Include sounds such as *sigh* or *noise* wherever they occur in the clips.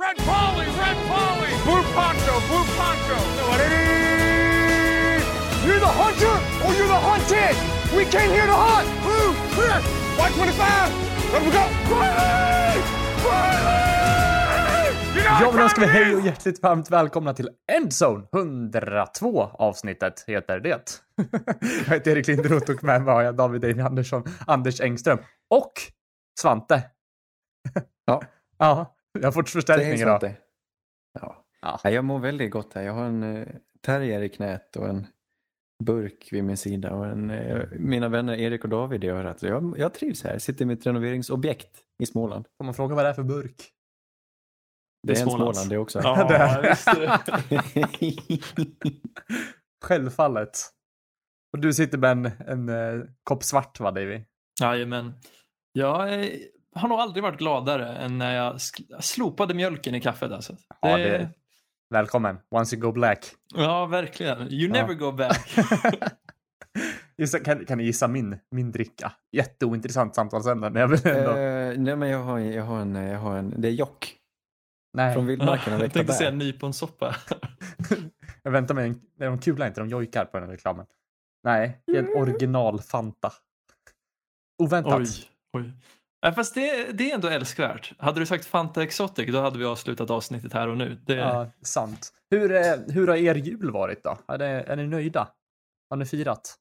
Red Polly, Red Polly, Blue Poncho, Blue Poncho. You're the hunter or you're the hunted! We came here to hunt! Blue, clear. White 25. Let we go. Riley! Riley! Ja, men då ska vi hej och hjärtligt varmt välkomna till Endzone 102 avsnittet heter det. *laughs* jag heter Erik Linderoth och med mig har jag David Amy Andersson, Anders Engström och Svante. *laughs* Ja. Ja, jag har fått förstärkning idag. Svante. Ja. Ja. Ja. Jag mår väldigt gott här. Jag har en eh, terrier i knät och en burk vid min sida och en, eh, mina vänner Erik och David i örat. Jag, jag trivs här. Jag sitter i mitt renoveringsobjekt i Småland. Får man fråga vad det är för burk? Det är en. Småland det också. Ja, *laughs* Det är- visst är *laughs* det. Självfallet. Och du sitter med en, en eh, kopp svart va, Davy? Jajamän. Jag eh, har nog aldrig varit gladare än när jag slopade mjölken i kaffet. Alltså. Ja, det- Välkommen. Once you go black. ja, verkligen. You Ja. never go back. *laughs* Kan, kan ni gissa min, min dricka? Jätteointressant samtalsämne, men jag vill ändå... Eh, nej men jag har, jag har en, jag har en, det är Jock Nej, från vildmarken jag tänkte säga nyponsoppa. *laughs* jag väntar mig en... Nej, de kular inte, de jojkar på den här reklamen. Nej, det är en original Fanta. Oväntat. Oj, oj. Ja, fast det, det är ändå älskvärt. Hade du sagt Fanta Exotic då hade vi avslutat avsnittet här och nu. Det, Ja, sant. Hur, eh, hur har er jul varit då? Är, det, är ni nöjda? Har ni firat?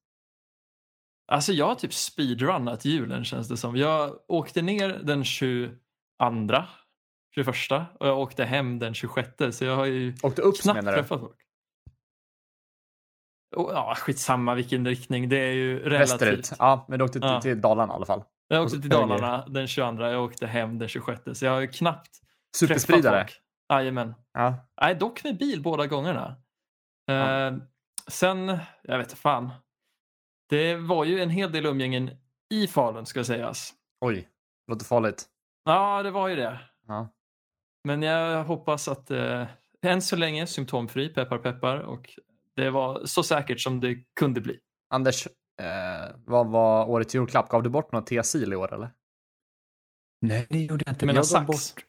Alltså jag har typ speedrunnat julen känns det som. Jag åkte ner den 22, 21 och jag åkte hem den 26 så jag har ju Åkte upp knappt träffat folk. Och, ja, skitsamma vilken riktning. Det är ju relativt. Västerut? Ja, men du åkte till, Ja. till Dalarna i alla fall. Jag åkte till. Dalarna den 22, jag åkte hem den 26 så jag har ju knappt Superspridare? Jajamän. Ja. Nej, dock med bil båda gångerna. Ja. Eh, sen, jag vet inte fan. Det var ju en hel del umgängen i Falun ska sägas. Oj, låter farligt. Ja, det var ju det. Ja. Men jag hoppas att eh, än så länge symptomfri, peppar peppar. Och det var så säkert som det kunde bli. Anders, eh, vad var årets julklapp? Gav du bort något TSIL i år eller? Nej det gjorde jag inte. Menar jag gav sax? bort,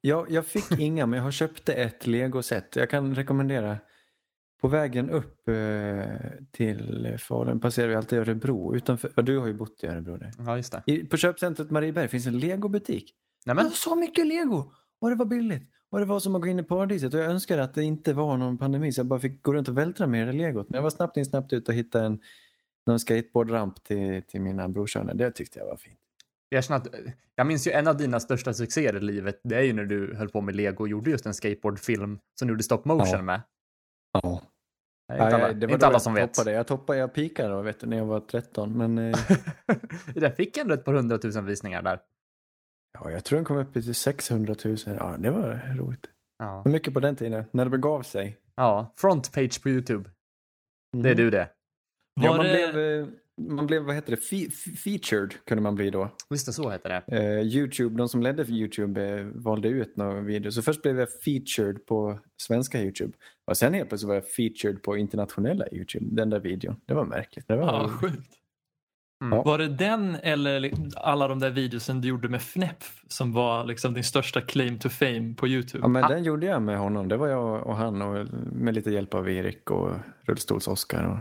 jag, jag fick *laughs* inga men jag har köpt ett legoset. Jag kan rekommendera. På vägen upp eh, till Falun passerar vi alltid Örebro. Utanför, ja, du har ju bott i Örebro där. Ja, just det. I, på köpcentret Marieberg finns en legobutik. Nej, Det men, var så mycket lego! Och det var billigt. Och det var som att gå in i paradiset. Och jag önskar att det inte var någon pandemi så jag bara fick gå runt och vältra med det legot. Men jag var snabbt in snabbt ut och hittade en någon skateboardramp till, till mina brorsöner. Det tyckte jag var fint. jag, känner att, jag minns ju en av dina största succéer i livet. Det är ju när du höll på med Lego och gjorde just en skateboardfilm som du gjorde stop motion Ja. med. Ja. Det är inte alla, det var inte alla jag som vet. Toppade. Jag toppade, jag pikade då, vet du, när jag var 13. Men eh, *laughs* Den fick ändå ett par hundratusen visningar där. Ja, jag tror den kom upp till 600 000. Ja, det var roligt. Ja, Så mycket på den tiden, när det begav sig. ja front page på YouTube. Det är Mhm. du det. Ja, man, det- blev, eh, man blev, vad heter det, Fe- fe- featured kunde man bli då. Visst det så heter det. Eh, Youtube, de som ledde för Youtube eh, valde ut några videor. Så först blev jag featured på svenska Youtube. Och sen helt plötsligt var jag featured på internationella Youtube. Den där videon. Det var märkligt. Det var Ja, sjukt. Mm. Var det den eller alla de där videosen du gjorde med Fnepp som var liksom din största claim to fame på Youtube? Ja, men Ah. den gjorde jag med honom. Det var jag och han och med lite hjälp av Erik och rullstols-Oskar. Och...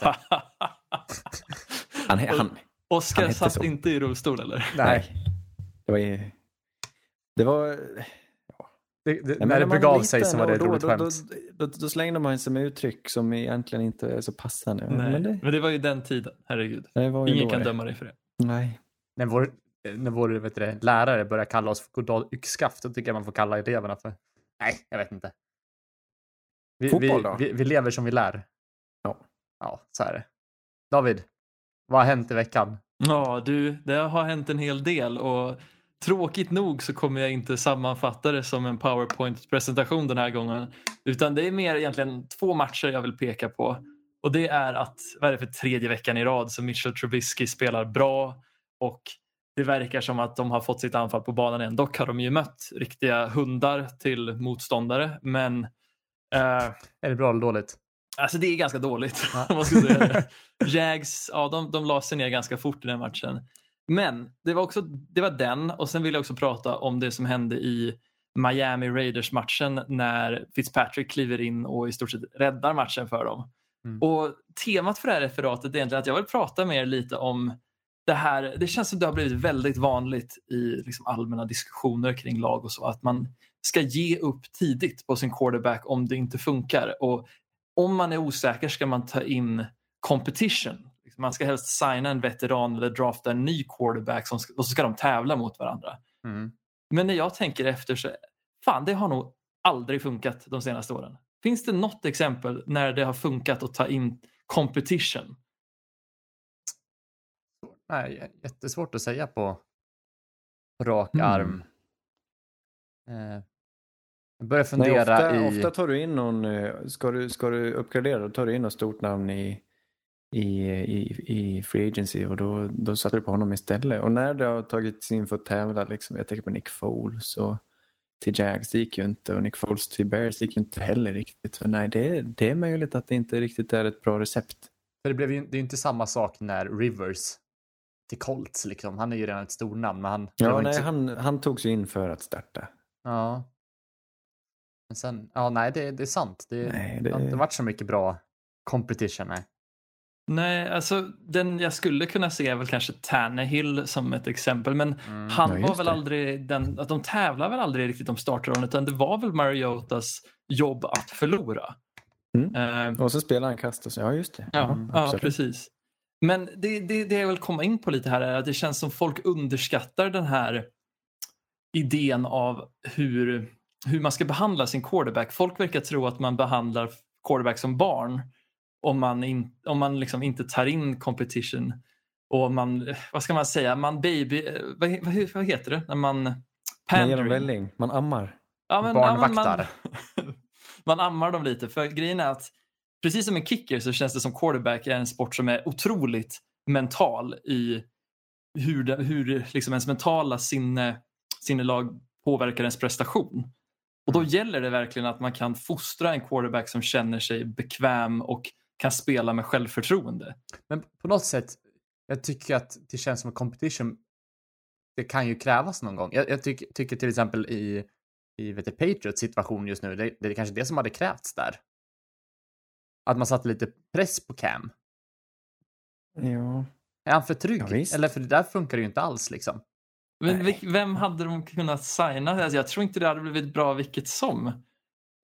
Ja. *laughs* Han, han, Oskar satt så. inte i rullstol eller? Nej, Det var... Det var... det, det, men när det begav sig så var det ett roligt då, skämt. då, då, då, slängde man sig med uttryck som egentligen inte är så passande. Nej. Men det, Men det var ju den tiden, herregud. det var ju Ingen då kan det. döma dig för det. Nej. när vår, när vår vet du, lärare börjar kalla oss för goddag yxskaft, då tycker jag man får kalla eleverna för... Nej, jag vet inte. Vi, Fotboll vi, då? vi, vi lever som vi lär. Ja. Ja, så är det. David, vad har hänt i veckan? Ja, du, det har hänt en hel del och tråkigt nog så kommer jag inte sammanfatta det som en PowerPoint-presentation den här gången. Utan det är mer egentligen två matcher jag vill peka på. Och det är att, vad är det för tredje veckan i rad som Mitchell Trubisky spelar bra och det verkar som att de har fått sitt anfall på banan igen. Dock har de ju mött riktiga hundar till motståndare men eh, Är det bra eller dåligt? Alltså det är ganska dåligt. Ja. *laughs* om man ska säga det. *laughs* Jags, ja, de, de la sig ner ganska fort i den matchen. Men det var, också, det var den och sen vill jag också prata om det som hände i Miami Raiders-matchen när Fitzpatrick kliver in och i stort sett räddar matchen för dem. Mm. Och temat för det här referatet är egentligen att jag vill prata med er lite om det här. Det känns som det har blivit väldigt vanligt i liksom allmänna diskussioner kring lag och så att man ska ge upp tidigt på sin quarterback om det inte funkar. Och om man är osäker ska man ta in competition. Man ska helst signa en veteran eller drafta en ny quarterback som ska, och så ska de tävla mot varandra. Mm. Men när jag tänker efter så, fan det har nog aldrig funkat de senaste åren. Finns det något exempel när det har funkat att ta in competition? Nej, jättesvårt att säga på, på rak Mm. arm. Eh, jag börjar Nej, fundera ofta, i... ofta tar du in någon, eh, ska du, ska du uppgradera då tar du in något stort namn i, i, i, i Free Agency och då, då satte du på honom istället. Och när det har tagits in för att tävla, liksom, jag tänker på Nick Foles och till Jags det gick ju inte och Nick Foles till Bears gick ju inte heller riktigt. För nej, det, det är möjligt att det inte riktigt är ett bra recept. För det, blev ju, det är ju inte samma sak när Rivers till Colts liksom. Han är ju redan ett stornamn men han... Ja, inte nej, så- han, han tog sig in för att starta. Ja. Men sen, ja nej det, det är sant. Det, Nej, det har det- inte varit så mycket bra competition. Nej. Nej, alltså den jag skulle kunna se är väl kanske Tannehill som ett exempel. Men Mm. han Ja, var väl det. aldrig den, att de tävlar väl aldrig riktigt om startrollen utan det var väl Mariotas jobb att förlora. Mm. Eh, Och så spelar han så, ja just det. Ja, Mm, ja precis. Men det, det, det jag vill komma in på lite här är att det känns som folk underskattar den här idén av hur, hur man ska behandla sin quarterback. Folk verkar tro att man behandlar quarterback som barn om man, in, om man liksom inte tar in competition. Och man, vad ska man säga, man baby, eh, vad, vad, vad heter det? När man Man pandering. välling, man ammar. Ja, men, Barnvaktar. Ja, man, *laughs* man ammar dem lite. För grejen är att precis som en kicker så känns det som quarterback är en sport som är otroligt mental i hur, det, hur liksom ens mentala sinne, sinnelag påverkar ens prestation. Och då gäller det verkligen att man kan fostra en quarterback som känner sig bekväm och kan spela med självförtroende. Men på något sätt, jag tycker att det känns som en competition. Det kan ju krävas någon gång. Jag, jag tycker, tycker till exempel i, i vet du, Patriots situation just nu, det, det är kanske det som hade krävts där. Att man satte lite press på Cam. Ja. Är han för trygg? Ja. Eller för det där funkar det ju inte alls liksom. Men Nej. vem hade de kunnat signa? Alltså, jag tror inte det hade blivit bra vilket som.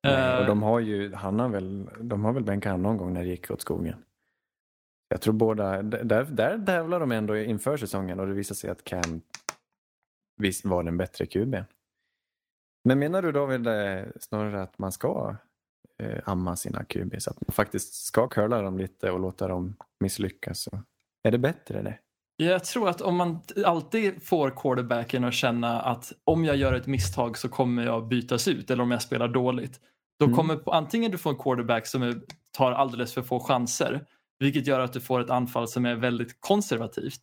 Nej, och Eh, de har ju, han har väl, de har väl bänkat han någon gång när det gick åt skogen. Jag tror båda, där, där tävlar de ändå inför säsongen och det visar sig att Cam visst var den bättre QB. Men menar du David eh, snarare att man ska eh, amma sina QB så att man faktiskt ska curla dem lite och låta dem misslyckas? Så är det bättre det? Jag tror att om man alltid får quarterbacken att känna att om jag gör ett misstag så kommer jag bytas ut eller om jag spelar dåligt. Då Mm. kommer antingen du får en quarterback som är, tar alldeles för få chanser vilket gör att du får ett anfall som är väldigt konservativt.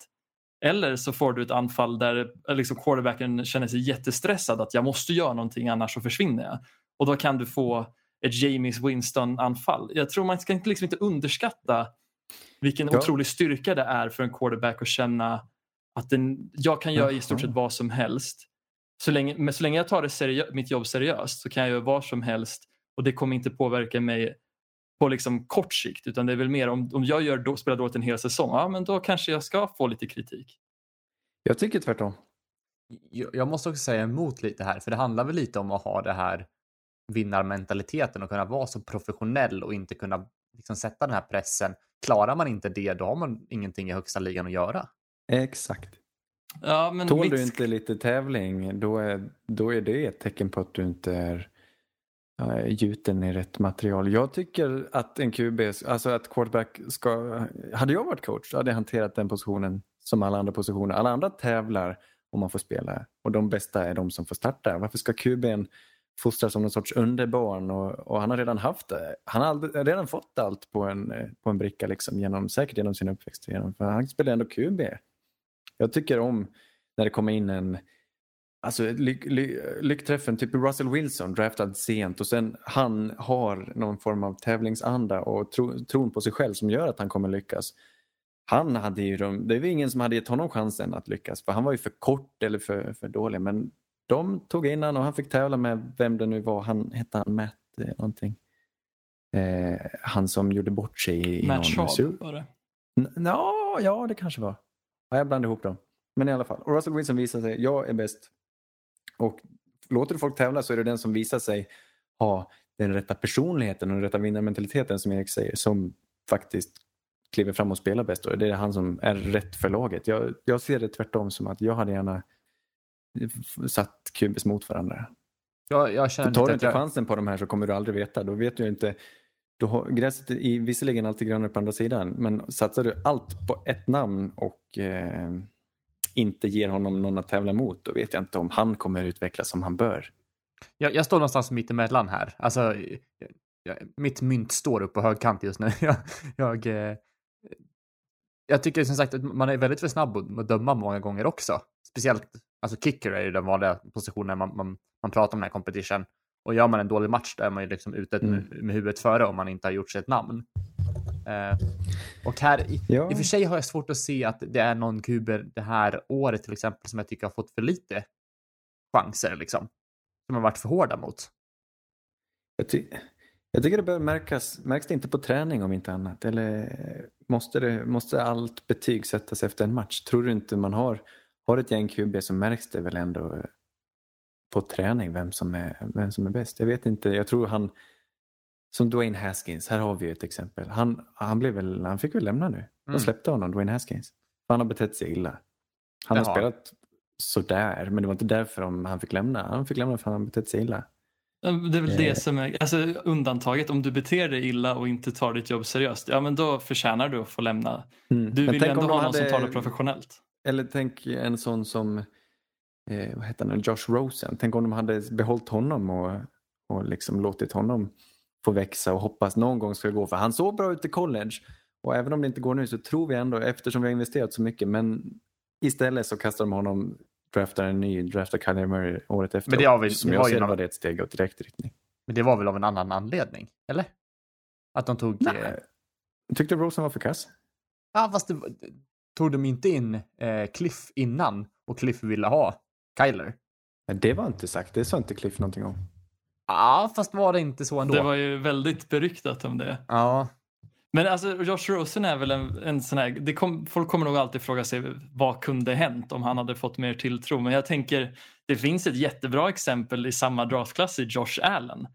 Eller så får du ett anfall där eh, liksom quarterbacken känner sig jättestressad att jag måste göra någonting annars så försvinner jag. Och då kan du få ett James Winston-anfall. Jag tror man ska liksom inte underskatta vilken Ja. otrolig styrka det är för en quarterback att känna att den, jag kan göra i stort sett vad som helst. Så länge, men så länge jag tar det seriö- mitt jobb seriöst så kan jag göra vad som helst och det kommer inte påverka mig på liksom kort sikt utan det är väl mer om, om jag gör då, spelar dåligt en hel säsong, ja men då kanske jag ska få lite kritik. Jag tycker tvärtom. Jag jag måste också säga emot lite här, för det handlar väl lite om att ha det här vinnarmentaliteten och kunna vara så professionell och inte kunna liksom sätta den här pressen. Klarar man inte det, då har man ingenting i högsta ligan att göra. Exakt. Ja, men Tål mitt- du inte lite tävling då är, då är det ett tecken på att du inte är uh, gjuten i rätt material. Jag tycker att en QB, alltså att quarterback ska, hade jag varit coach hade jag hanterat den positionen som alla andra positioner. Alla andra tävlar om man får spela och de bästa är de som får starta. Varför ska QBn fostras som någon sorts underbarn och, och han har redan haft det. Han har aldrig, redan fått allt på en, eh, på en bricka liksom, genom, säkert genom sin uppväxt. Genom, för han spelar ändå QB. Jag tycker om när det kommer in en Alltså lyck, ly, lyckträffen, typ Russell Wilson draftad sent och sen han har någon form av tävlingsanda och tro, tron på sig själv som gör att han kommer lyckas. Han hade ju de, det var ingen som hade gett honom chansen att lyckas för han var ju för kort eller för, för dålig men De tog in han och han fick tävla med vem det nu var. Han hette han Matt eh, någonting. Eh, han som gjorde bort sig i, Matt sur- var det. N- ja, det kanske var. Ja, jag blandade ihop dem. Men i alla fall. Och Russell Wilson visar sig, jag är bäst. Och låter du folk tävla så är det den som visar sig ha den rätta personligheten och den rätta vinnarmentaliteten som Erik säger som faktiskt kliver fram och spelar bäst. Och det är han som är rätt för laget. Jag, jag ser det tvärtom som att jag hade gärna satt kubis mot varandra. Jag, jag känner tar du inte jag, chansen på de här så kommer du aldrig veta. Då vet du inte. Då har, gräset är visserligen alltid grönare på andra sidan men satsar du allt på ett namn och eh, inte ger honom någon att tävla mot då vet jag inte om han kommer utvecklas som han bör. jag, jag står någonstans mittemellan här. Alltså, jag, jag, mitt mynt står upp på högkant just nu. *laughs* jag, jag, eh, jag tycker som sagt att man är väldigt för snabb att döma många gånger också. Speciellt, alltså kicker är ju den vanliga positionen man, man, man pratar om den här competition. Och gör man en dålig match då är man ju liksom ute Mm. med, med huvudet före om man inte har gjort sig ett namn. Eh, och här, i, Ja. i och för sig har jag svårt att se att det är någon kuber det här året till exempel som jag tycker har fått för lite chanser liksom. Som har varit för hårda mot. Jag, ty jag tycker det bör märkas, märks det inte på träning om inte annat? Eller måste, det, måste allt betyg sättas efter en match? Tror du inte man har, har ett gäng QB så märks det väl ändå eh, på träning vem som är, vem som är bäst? Jag vet inte, jag tror han som Dwayne Haskins, här har vi ett exempel. Han, han, blev väl, han fick väl lämna nu. De Mm. släppte honom, Dwayne Haskins. Han har betett sig illa. Han har Jaha. spelat sådär, men det var inte därför han fick lämna. Han fick lämna för att han har betett sig illa. Det är väl Eh. det som är alltså, undantaget. Om du beter dig illa och inte tar ditt jobb seriöst, ja men då förtjänar du att få lämna. Mm. Du vill ju ändå ha någon som hade- tar det professionellt. Eller tänk en sån som eh, vad heter han, Josh Rosen. Tänk om de hade behållit honom och, och liksom låtit honom få växa och hoppas någon gång ska det gå. För han såg bra ut i college. Och även om det inte går nu så tror vi ändå, eftersom vi har investerat så mycket, men istället så kastar de honom, draftar en ny, draftar Kyler Murray året efter. Men det har vi- Som jag ser någon- var det ett steg åt direkt riktning. Men det var väl av en annan anledning? Eller? Att de tog... eh, Nej. Tyckte du Rosen var för kass? Ja, fast det, tog de inte in eh, Cliff innan och Cliff ville ha Kyler? Nej, Det var inte sagt, det sa inte Cliff någonting om. Ja, fast var det inte så ändå? Det var ju väldigt beryktat om det. Ja, Men alltså Josh Rosen är väl en, en sån här, kom, folk kommer nog alltid fråga sig vad kunde hänt om han hade fått mer tilltro. Men jag tänker, det finns ett jättebra exempel i samma draftklass i Josh Allen.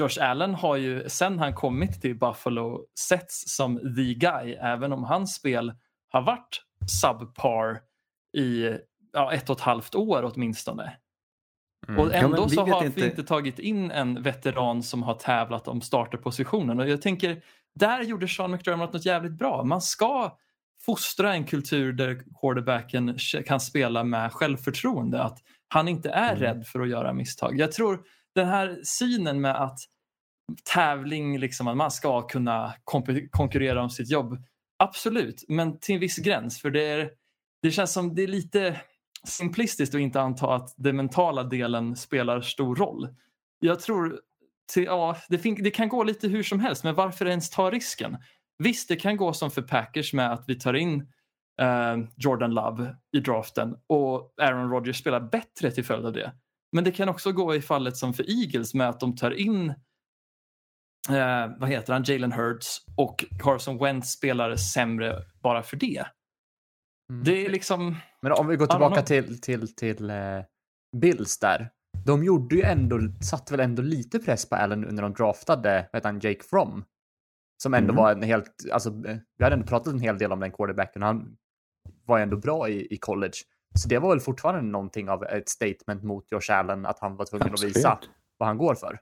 Josh Allen har ju sen han kommit till Buffalo setts som the guy, även om hans spel har varit subpar i ja, ett och ett halvt år åtminstone. Mm. Och Ja, ändå vi så har vi inte- inte tagit in en veteran som har tävlat om starterpositionen. Och jag tänker, där gjorde Sean McDermott något jävligt bra. Man ska fostra en kultur där quarterbacken kan spela med självförtroende. Att han inte är Mm. rädd för att göra misstag. Jag tror den här synen med att tävling, liksom, att man ska kunna konkurrera om sitt jobb. Absolut, men till en viss gräns. För det, är, det känns som det är lite simplistiskt att inte anta att den mentala delen spelar stor roll. Jag tror, till, ja, det, fin- det kan gå lite hur som helst, men varför ens ta risken? Visst, det kan gå som för Packers med att vi tar in eh, Jordan Love i draften och Aaron Rodgers spelar bättre till följd av det. Men det kan också gå i fallet som för Eagles med att de tar in eh, vad heter han, Jalen Hurts och Carson Wentz spelar sämre bara för det. Mm. Det är liksom... Men om vi går tillbaka till, till, till eh, Bills där. De gjorde ju ändå, satte väl ändå lite press på Allen när de draftade, vad han, Jake Fromm. Som ändå Mhm. var en helt, alltså eh, vi hade ändå pratat en hel del om den quarterbacken han var ju ändå bra i, i college. Så det var väl fortfarande någonting av ett statement mot Josh Allen att han var tvungen att visa Absolut. vad han går för.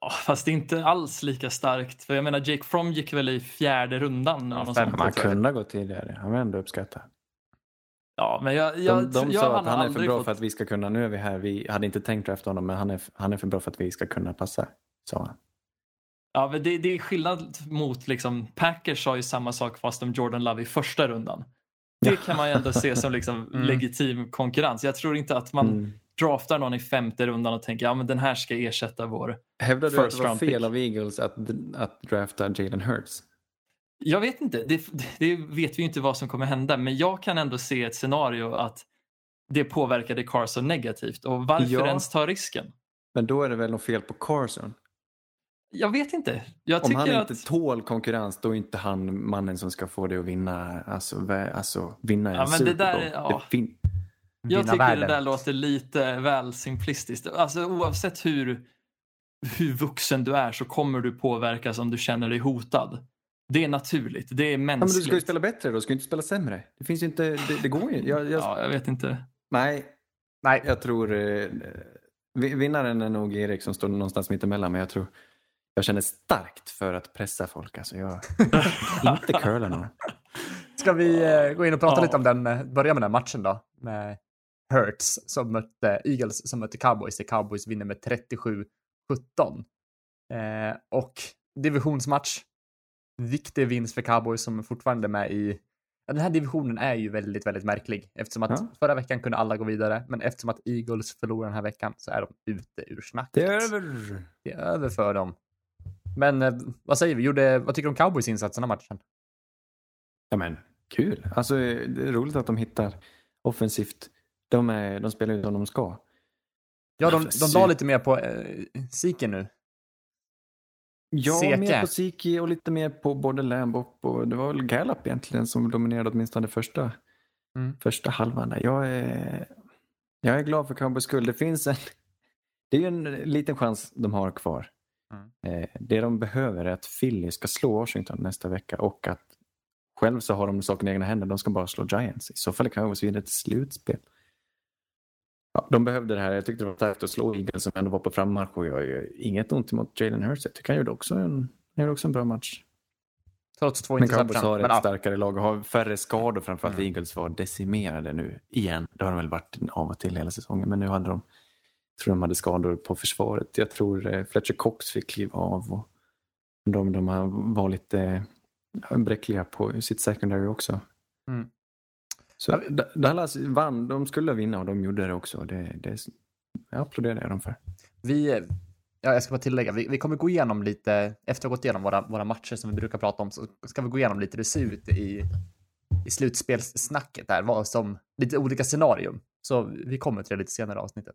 Ja, fast det är inte alls lika starkt. För jag menar, Jake Fromm gick väl i fjärde rundan. Ja, något sånt. Man kunde gått tidigare, han var ändå uppskattad. Ja, men jag, jag, De, de jag, sa att han är för bra fått- för att vi ska kunna, nu är vi här, vi hade inte tänkt drafta honom men han är, han är för bra för att vi ska kunna passa, sa han. Ja, men det, det är skillnad mot liksom, Packers sa ju samma sak fast om Jordan Love i första rundan. Det kan man ju ändå se som liksom *laughs* Mm. legitim konkurrens. Jag tror inte att man Mm. Draftar någon i femte rundan och tänker ja men den här ska ersätta vår. Hävdar du att det var fel av Eagles att, att drafta Jalen Hurts? Jag vet inte, det, det vet vi inte vad som kommer hända men jag kan ändå se ett scenario att det påverkade Carson negativt. Och varför Ja. ens ta risken? Men då är det väl något fel på Carson? Jag vet inte. Jag Om han att... inte tål konkurrens då är inte han mannen som ska få det att vinna, alltså, alltså vinna en Ja, men det Super där Bowl. är- ja. Det fin- Jag tycker världen. det där låter lite väl simplistiskt. Alltså oavsett hur, hur vuxen du är så kommer du påverkas om du känner dig hotad. Det är naturligt, det är ja, men mänskligt. du ska ju spela bättre då, du ska ju inte spela sämre. Det finns ju inte, det, det går ju. Jag, jag, Ja, jag vet inte. Nej, Nej, jag tror eh, vi- vinnaren är nog Erik som står någonstans mittemellan men jag tror jag känner starkt för att pressa folk. Alltså jag, *laughs* inte curla någon. ska vi eh, gå in och prata Ja. lite om den, eh, börja med den matchen då. Med Hurts som mötte Eagles som mötte Cowboys. där Cowboys vinner med 37-17. Eh, och divisionsmatch. Viktig vinst för Cowboys som fortfarande är med i Ja, den här divisionen är ju väldigt, väldigt märklig eftersom att Ja. förra veckan kunde alla gå vidare, men eftersom att Eagles förlorar den här veckan så är de ute ur snacket. Det är över. Det är över för dem. Men eh, vad säger vi? Gjorde, vad tycker du om Cowboys insats den här matchen? Ja men kul. Alltså det är roligt att de hittar offensivt. De, är, de spelar ju som de ska. Ja, de, de la lite mer på eh, Siken nu. Ja, Seke. mer på Siki och lite mer på både Lamb och det var väl Gallup egentligen som dominerade åtminstone första, Mm. första halvan. Där. Jag, är, jag är glad för Cowboys skull. Det finns en, *laughs* det är ju en liten chans de har kvar. Mm. Eh, det de behöver är att Philly ska slå Washington nästa vecka och att själv så har de saken i egna händer. De ska bara slå Giants. I så fall är Cowboys vidare till slutspel. Ja, de behövde det här. Jag tyckte det var starkt att slå Eagles som ändå var på frammarsch och jag gör inget ont emot Jalen Hurts. Jag tycker han gjorde också en, gjorde också en bra match. Trots två Men Cowboys har ett starkare lag och har färre skador framförallt. Mm. Eagles var decimerade nu igen. Det har de väl varit av och till hela säsongen. Men nu hade de, tror de hade skador på försvaret. Jag tror eh, Fletcher Cox fick kliva av. Och de, de har- var lite eh, bräckliga på sitt secondary också. Mm. Så Dallas vann. De skulle vinna och de gjorde det också. Det, det, jag applåderar jag dem för. vi, ja, jag ska bara tillägga, vi, vi kommer gå igenom lite, efter att ha gått igenom våra, våra matcher som vi brukar prata om, så ska vi gå igenom lite hur det ser ut i, i slutspelssnacket där, vad som, lite olika scenarium. Så vi kommer till det lite senare i avsnittet.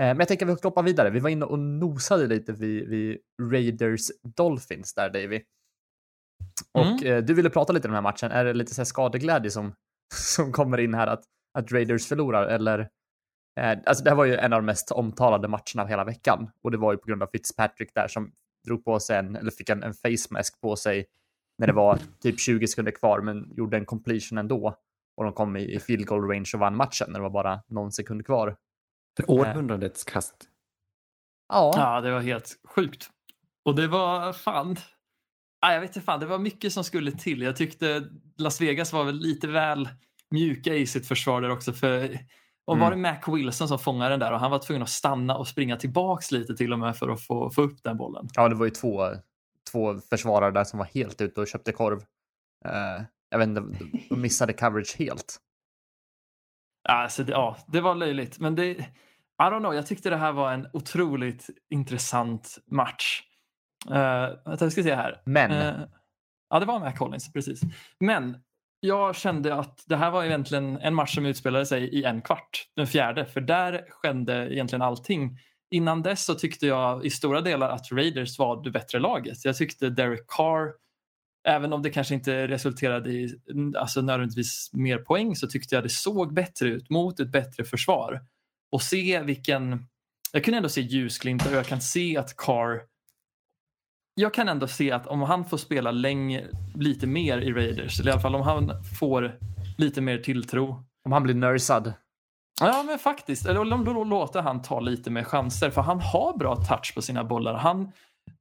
Eh, Men jag tänker att vi hoppar vidare. Vi var inne och nosade lite vid, vid Raiders Dolphins där, Davy. Och Mm. eh, du ville prata lite om den här matchen. Är det lite så här skadeglädje som, *laughs* som kommer in här att, att Raiders förlorar? Eller, eh, alltså det här var ju en av de mest omtalade matcherna av hela veckan. Och det var ju på grund av Fitzpatrick där som drog på sig en, eller fick en, en face mask på sig när det var typ 20 sekunder kvar, men gjorde en completion ändå. Och de kom i, i field goal range och vann matchen när det var bara någon sekund kvar. Århundradets kast. Ja, Ja, det var helt sjukt. Och det var fan... Ah, jag vet inte fan, det var mycket som skulle till. Jag tyckte Las Vegas var väl lite väl mjuka i sitt försvar där också. För och var det Mac Wilson som fångade den där och han var tvungen att stanna och springa tillbaks lite till och med för att få, få upp den bollen. ja det var ju två, två försvarare där som var helt ute och köpte korv. Eh, jag vet inte, de missade coverage helt. Alltså, det, ja, det var löjligt. Men det, I don't know, jag tyckte det här var en otroligt intressant match. Uh, vänta, vi ska se här. Men, Eh, ja, det var Mac Collins, precis. Men jag kände att det här var egentligen en match som utspelade sig i en kvart, den fjärde, för där skedde egentligen allting. Innan dess så tyckte jag i stora delar att Raiders var det bättre laget. Jag tyckte Derek Carr, även om det kanske inte resulterade i alltså nödvändigtvis mer poäng, så tyckte jag det såg bättre ut mot ett bättre försvar. Och se vilken... Jag kunde ändå se ljusglimtar och jag kan se att Carr jag kan ändå se att om han får spela länge, lite mer i Raiders, eller i alla fall om han får lite mer tilltro. om han blir nursad. Ja, men faktiskt. Eller om då låter han ta lite mer chanser, för han har bra touch på sina bollar. Han,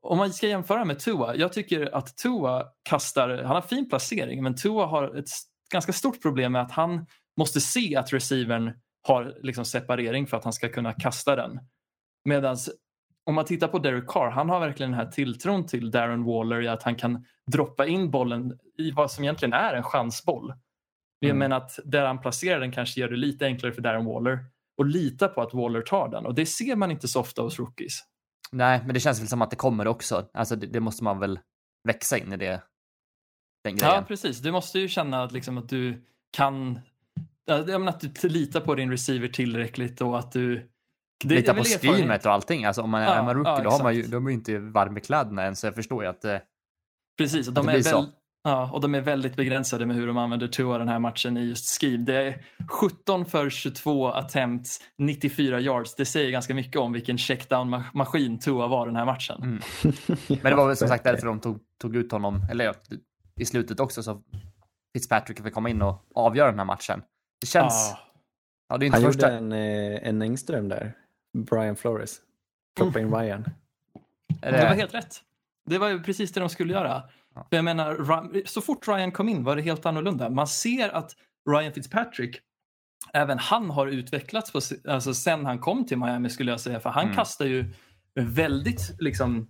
om man ska jämföra med Tua, jag tycker att Tua kastar, han har fin placering, men Tua har ett ganska stort problem med att han måste se att receivern har liksom separering för att han ska kunna kasta den. Medan om man tittar på Derek Carr, han har verkligen den här tilltron till Darren Waller i att han kan droppa in bollen i vad som egentligen är en chansboll. Mm. menar att där han placerar den kanske gör det lite enklare för Darren Waller och lita på att Waller tar den och det ser man inte så ofta hos rookies. Nej, men det känns väl som att det kommer också. Alltså det, det måste man väl växa in i det. Den grejen. Ja, precis. Du måste ju känna att, liksom, att du kan Ja, jag menar att du litar på din receiver tillräckligt och att du... Det, Lita på schemet och allting. Alltså om man är, Ja, är man rookie ja, då har man ju, de är ju inte varm i kläderna än så jag förstår ju att eh, Precis, och de, är väl, ja, och de är väldigt begränsade med hur de använder Tua den här matchen i just scheme. Det är 17 för 22 attempts, 94 yards. Det säger ganska mycket om vilken checkdown-maskin Tua var den här matchen. Mm. *laughs* Men det var väl som sagt därför de tog, tog ut honom, eller ja, i slutet också så Fitzpatrick fick komma in och avgöra den här matchen. Det känns, Ja. ja det är inte Han första, gjorde en, eh, en Engström där. Brian Flores. Ploppa in Ryan. är Det var helt rätt. Det var ju precis det de skulle göra. Ja. För jag menar, så fort Ryan kom in var det helt annorlunda. Man ser att Ryan Fitzpatrick, även han har utvecklats på, alltså sen han kom till Miami skulle jag säga. För han Mm. kastar ju väldigt liksom,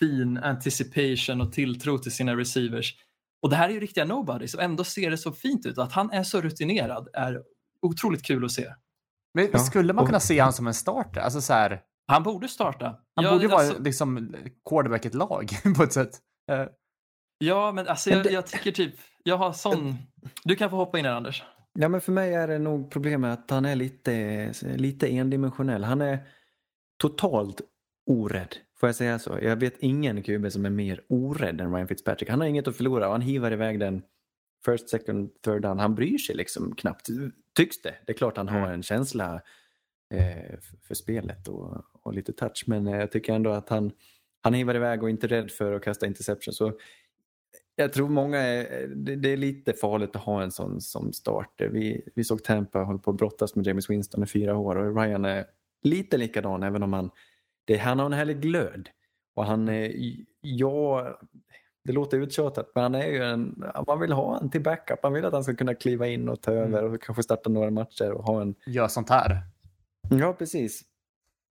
fin anticipation och tilltro till sina receivers. Och det här är ju riktiga nobodies och ändå ser det så fint ut. Att han är så rutinerad är otroligt kul att se. Men Ja, skulle man kunna se han som en starter? Alltså så här, Han borde starta. han Ja, borde ju alltså- vara liksom quarterback ett lag *laughs* på ett sätt. Eh, Ja, men alltså jag, jag tycker typ, jag har sån... Du kan få hoppa in här Anders. Ja, men för mig är det nog problemet att han är lite, lite endimensionell. Han är totalt orädd. Får jag säga så? Jag vet ingen QB som är mer orädd än Ryan Fitzpatrick. Han har inget att förlora och han hivar iväg den first, second, third down. Han bryr sig liksom knappt. Tycks det. Det är klart han har Mm. en känsla eh, för- spelet och, och lite touch. Men eh, jag tycker ändå att han, han hivar iväg och är inte rädd för att kasta interception. Så jag tror många är, det, det är lite farligt att ha en sån som starter. Vi, vi såg Tampa hålla på att brottas med James Winston i fyra år och Ryan är lite likadan även om han, det, han har en härlig glöd. Och han är, ja, det låter uttjatat men han är ju en, man vill ha en till backup. Man vill att han ska kunna kliva in och ta över och kanske starta några matcher och ha en, gör sånt här. ja precis,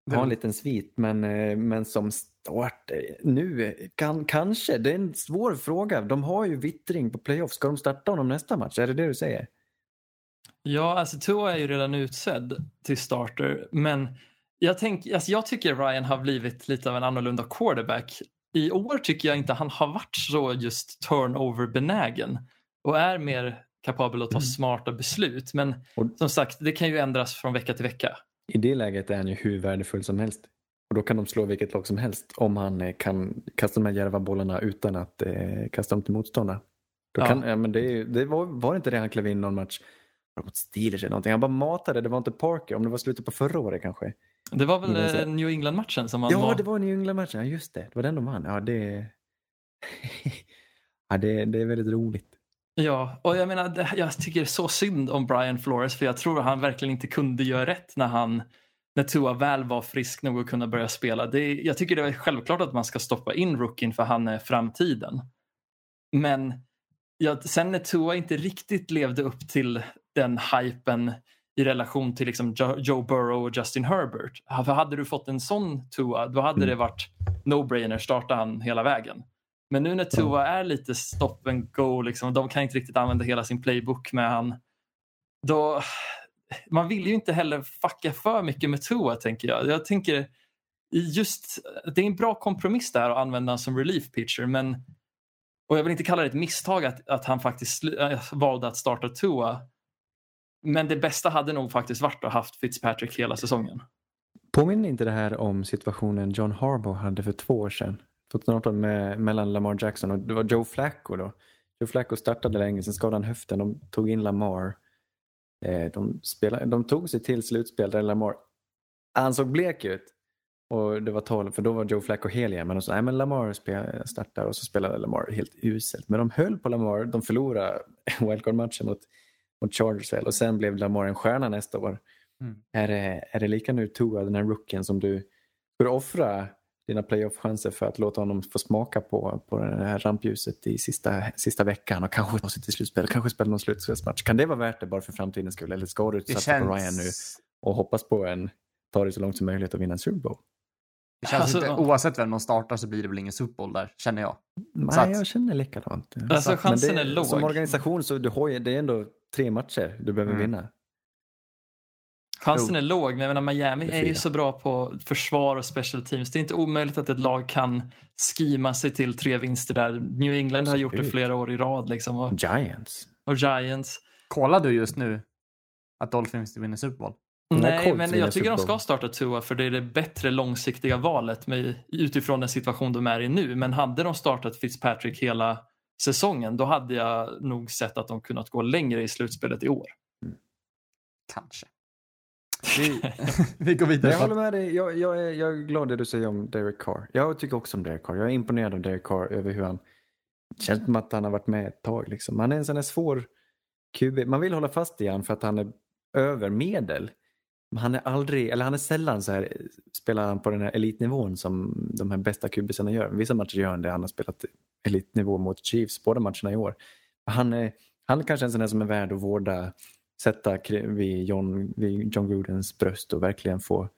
Det- ha en liten svit, men, eh, men som starter nu, kan, kanske, det är en svår fråga. De har ju vittring på playoff. Ska de starta honom nästa match? Är det det du säger? Ja, alltså Tua är ju redan utsedd till starter, men jag, tänk, alltså jag tycker Ryan har blivit lite av en annorlunda quarterback. I år tycker jag inte han har varit så just turnover-benägen och är mer kapabel att ta Mm. smarta beslut. Men Och- som sagt, det kan ju ändras från vecka till vecka. I det läget är han ju hur värdefull som helst. Och då kan de slå vilket lag som helst om han eh, kan kasta de här djärva bollarna utan att eh, kasta dem till motståndare. Då Ja. kan, ja, men det, det var, var inte det han klev in någon match mot Steelers eller någonting. Han bara matade, det var inte Parker, om det var slutet på förra året kanske. Det var väl eh, New England-matchen som han Ja, var... det var New England-matchen, ja just det. Det var den de vann. Ja, det, *laughs* ja, det, det är väldigt roligt. Ja, och jag menar, jag tycker så synd om Brian Flores för jag tror han verkligen inte kunde göra rätt när han när Tua väl var frisk nog att kunna börja spela. Det jag tycker det är självklart att man ska stoppa in rookien för han är framtiden. Men ja, sen när Tua inte riktigt levde upp till den hypen i relation till liksom Jo- Joe Burrow och Justin Herbert. För hade du fått en sån Tua, då hade Mm. det varit no-brainer, starta han hela vägen. Men nu när Tua är lite stop and go, liksom, de kan inte riktigt använda hela sin playbook med han. Då, man vill ju inte heller fucka för mycket med Tua, tänker jag. Jag tänker just, det är en bra kompromiss där att använda honom som relief pitcher, men och jag vill inte kalla det ett misstag att, att han faktiskt äh, valde att starta Tua. Men det bästa hade nog faktiskt varit att ha haft Fitzpatrick hela säsongen. Påminner inte det här om situationen John Harbaugh hade för två år sedan? 2018 med, mellan Lamar Jackson och det var Joe Flacco då. Joe Flacco startade länge, sen skadade han höften. De tog in Lamar. Eh, de, spelade, de tog sig till slutspel där Lamar, han såg blek ut. Och det var tolv, för då var Joe Flacco hel igen. Men de sa, nej men Lamar startar och så spelade Lamar helt uselt. Men de höll på Lamar, de förlorade *laughs* wildcard-matchen mot, mot Chargers väl. Och sen blev Lamar en stjärna nästa år. Mm. Är, det, är det lika nu Tua, den här rookien som du du offra dina playoff-chanser för att låta honom få smaka på, på det här rampljuset i sista, sista veckan och kanske ta sig till slutspel, kanske spela någon slutspelsmatch. Kan det vara värt det bara för framtidens skull? Eller ska du satsa på Ryan nu känns, och hoppas på en, ta det så långt som möjligt och vinna en Super Bowl? Det känns Alltså, inte, oavsett vem de startar så blir det väl ingen Super Bowl där, känner jag. Nej, att- jag känner likadant. Alltså, Men chansen det, är låg. Som organisation så du har ju, det är ändå tre matcher du behöver Mm. vinna. Chansen är låg, men jag menar, Miami är ju så bra på försvar och special teams. Det är inte omöjligt att ett lag kan skima sig till tre vinster där. New England har gjort det flera år i rad liksom, och, Giants. och Giants. Kollar du just nu att Dolphins vinner Super Bowl. Nej, men jag tycker de ska starta Tua för det är det bättre långsiktiga valet med, utifrån den situation de är i nu. Men hade de startat Fitzpatrick hela säsongen då hade jag nog sett att de kunnat gå längre i slutspelet i år. Kanske. Vi, *laughs* *laughs* vi går vidare. jag håller med dig. Jag, jag, är, jag är glad det du säger om Derek Carr. Jag tycker också om Derek Carr. Jag är imponerad av Derek Carr över hur han känns som att han har varit med ett tag. Liksom. Han är en sån här svår QB. Man vill hålla fast i han för att han är över medel. Han är aldrig, eller han är sällan så här, spelar han på den här elitnivån som de här bästa kubisarna gör. Vissa matcher gör han det. Han har spelat elitnivå mot Chiefs båda matcherna i år. Han är, han är kanske en sån där som är värd att vårda, sätta vid John, vid John Grudens bröst och verkligen få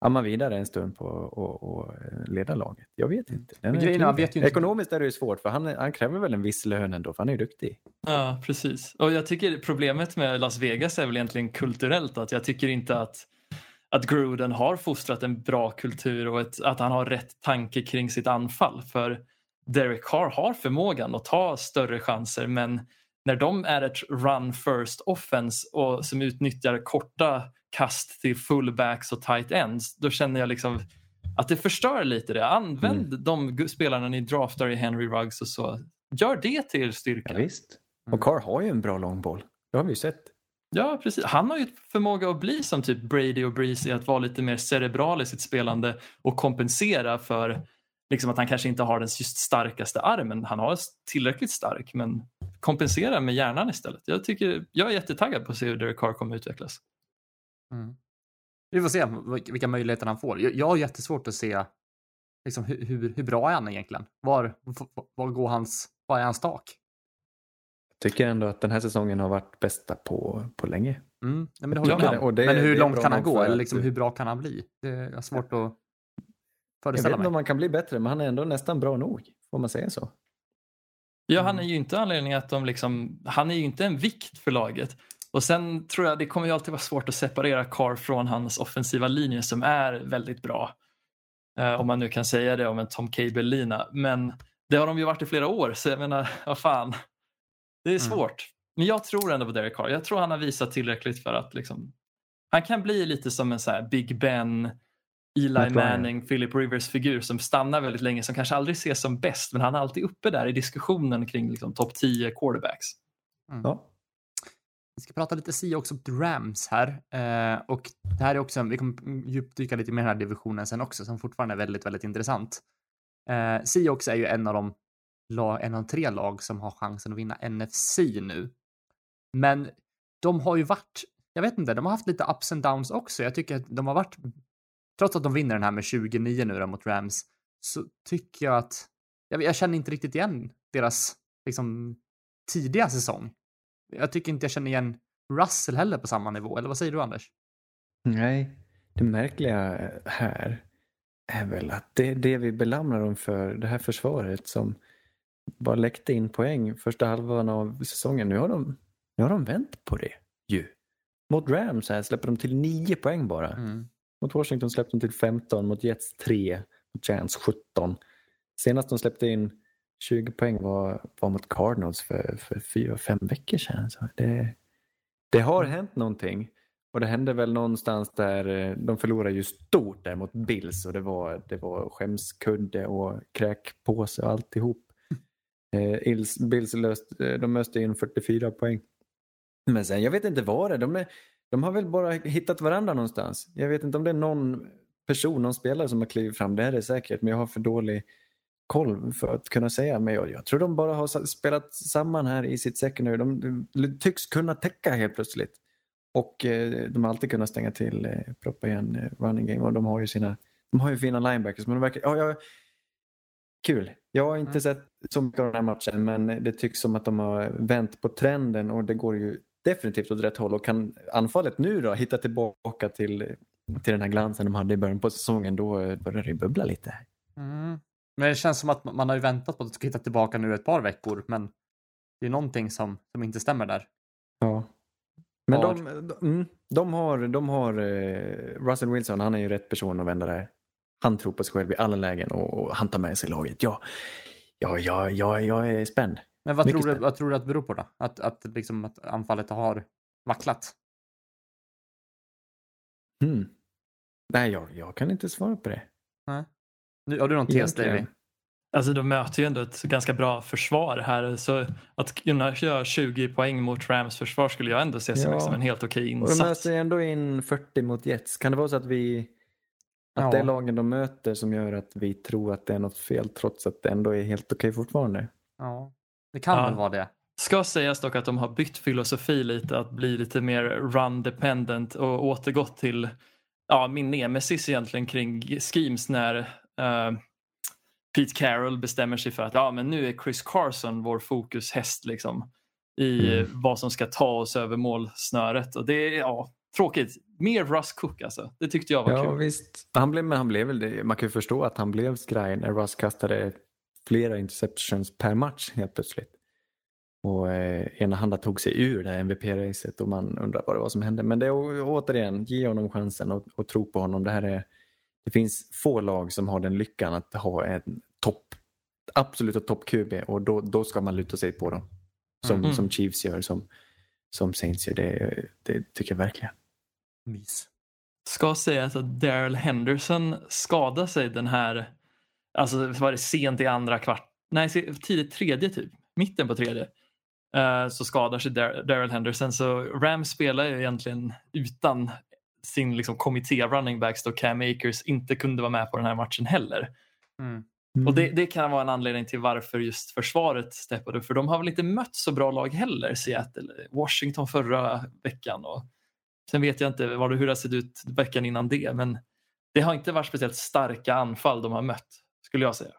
amma vidare en stund på och leda laget. Jag vet inte. Den är grejen vet inte- Ekonomiskt är det ju svårt för han, han kräver väl en viss lön ändå för han är ju duktig. Ja, precis. Och jag tycker problemet med Las Vegas är väl egentligen kulturellt. Att jag tycker inte att, att Gruden har fostrat en bra kultur och ett, att han har rätt tanke kring sitt anfall. För Derek Carr har förmågan att ta större chanser men när de är ett run first offense och som utnyttjar korta kast till fullbacks och tight ends då känner jag liksom att det förstör lite det. Använd de gu- spelarna ni draftar i Henry Ruggs och så. Gör det till er styrka. visst. Mm. Och Carr har ju en bra långboll. Det har vi ju sett. Ja, precis. Han har ju förmåga att bli som typ Brady och Breeze i att vara lite mer cerebral i sitt spelande och kompensera för liksom att han kanske inte har den just starkaste armen. Han har tillräckligt stark, men kompensera med hjärnan istället. Jag, tycker, jag är jättetaggad på att se hur Derek Carr kommer utvecklas. Mm. Vi får se vil- vilka möjligheter han får. Jag, jag har jättesvårt att se liksom, hur, hur, hur bra är han egentligen? Var, var går hans, var är hans tak? Tycker ändå att den här säsongen har varit bästa på, på länge. Mm. Nej, men, det jag Ja, men hur långt kan han gå? Eller liksom, hur bra kan han bli? Det är svårt att Jag vet inte om han kan bli bättre men han är ändå nästan bra nog. Får man säga så? Ja, han Mm. är ju inte anledningen att de liksom, han är ju inte en vikt för laget. Och sen tror jag det kommer ju alltid vara svårt att separera Carr från hans offensiva linje som är väldigt bra. Eh, om man nu kan säga det om en Tom Cable-lina. Men det har de ju varit i flera år så jag menar, vad fan. Det är Mm. svårt. Men jag tror ändå på Derek Carr. Jag tror han har visat tillräckligt för att liksom, han kan bli lite som en så här Big Ben, Eli. Manning, Philip Rivers figur som stannar väldigt länge som kanske aldrig ses som bäst men han är alltid uppe där i diskussionen kring liksom, topp 10 quarterbacks. Ja. Vi ska prata lite Seahawks och Rams här. Eh, och det här är också, vi kommer djupdyka lite mer i den här divisionen sen också, som fortfarande är väldigt, väldigt intressant. Eh, Seahawks är ju en av de lag, en av de tre lag som har chansen att vinna NFC nu. Men de har ju varit, jag vet inte, de har haft lite ups and downs också. Jag tycker att de har varit, trots att de vinner den här med 29 nu då mot Rams, så tycker jag att, jag, jag känner inte riktigt igen deras liksom tidiga säsong. Jag tycker inte jag känner igen Russell heller på samma nivå, eller vad säger du Anders? Nej, det märkliga här är väl att det det vi belamrar dem för, det här försvaret som bara läckte in poäng första halvan av säsongen. Nu har de, nu har de vänt på det ju. Mot Rams här släpper de till 9 poäng bara. Mm. Mot Washington släppte de till 15, mot Jets 3, mot Giants 17. Senast de släppte in 20 poäng var, var mot Cardinals för, för fyra, fem veckor sedan. Så det, det har hänt någonting. Och det hände väl någonstans där eh, de förlorade ju stort där mot Bills och det var, det var skämskudde och kräkpåse och alltihop. *laughs* Eh, Bills löst, eh, de öste in 44 poäng. Men sen, jag vet inte vad det är. De, är. De har väl bara hittat varandra någonstans. Jag vet inte om det är någon person, någon spelare som har klivit fram. Det är det säkert, men jag har för dålig koll för att kunna säga. Men jag, jag tror de bara har spelat samman här i sitt secondary. De, de tycks kunna täcka helt plötsligt. Och eh, de har alltid kunnat stänga till, eh, proppa igen eh, running game. Och de har ju sina, de har ju fina linebackers. Men de verkar, ja, ja, kul. Jag har inte Mm. sett så mycket av den här matchen men det tycks som att de har vänt på trenden och det går ju definitivt åt rätt håll. Och kan anfallet nu då hitta tillbaka till, till den här glansen de hade i början på säsongen då eh, börjar det bubbla lite. Mm. Men det känns som att man har ju väntat på att det ska hitta tillbaka nu ett par veckor, men det är någonting som, som inte stämmer där. Ja. Men de, de, mm, de har, de har eh, Russell Wilson, han är ju rätt person att vända det här. Han tror på sig själv i alla lägen och, och han tar med sig laget. Ja, ja, ja, ja jag är spänd. Men vad tror, du, vad tror du att det beror på då? Att, att, liksom, att anfallet har vacklat? Hmm. Nej, jag, jag kan inte svara på det. Nu, har du någon tes. Davy? Alltså de möter ju ändå ett ganska bra försvar här. Så att kunna göra 20 poäng mot Rams försvar skulle jag ändå se som Ja. liksom en helt okej Och de insats. möter ändå in 40 mot Jets. Kan det vara så att vi att Ja. det är lagen de möter som gör att vi tror att det är något fel trots att det ändå är helt okej fortfarande? Ja. Det kan Ja. väl vara det. Ska sägas dock att de har bytt filosofi lite, att bli lite mer run dependent och återgått till ja, min nemesis egentligen kring schemes när eh, Pete Carroll bestämmer sig för att ja, men nu är Chris Carson vår fokushäst liksom, i Mm. vad som ska ta oss över målsnöret. Och det är ja, tråkigt. Mer Russ Cook alltså. Det tyckte jag var Ja kul. visst. Han blev, men han blev väl det. Man kan ju förstå att han blev skraj när Russ kastade flera interceptions per match helt plötsligt. Och eh, enahanda tog sig ur det här MVP-racet och man undrar vad det var som hände. Men det är återigen, ge honom chansen och, och tro på honom. Det, här är, det finns få lag som har den lyckan att ha en topp, absoluta topp-QB och då, då ska man luta sig på dem. Som, Mm. som Chiefs gör, som, som Saints gör. Det, det tycker jag verkligen. Mys. Ska sägas att Daryl Henderson skadade sig den här, alltså var det sent i andra kvart, nej tidigt tredje typ, mitten på tredje. eh, så skadar sig Dar- Daryl Henderson så Rams spelar ju egentligen utan sin liksom, kommitté running backs då Cam Akers inte kunde vara med på den här matchen heller. Mm. Och det, det kan vara en anledning till varför just försvaret steppade upp. För de har väl inte mött så bra lag heller, Seattle, Washington förra veckan. Och sen vet jag inte vad det, hur det har sett ut veckan innan det. Men det har inte varit speciellt starka anfall de har mött, skulle jag säga.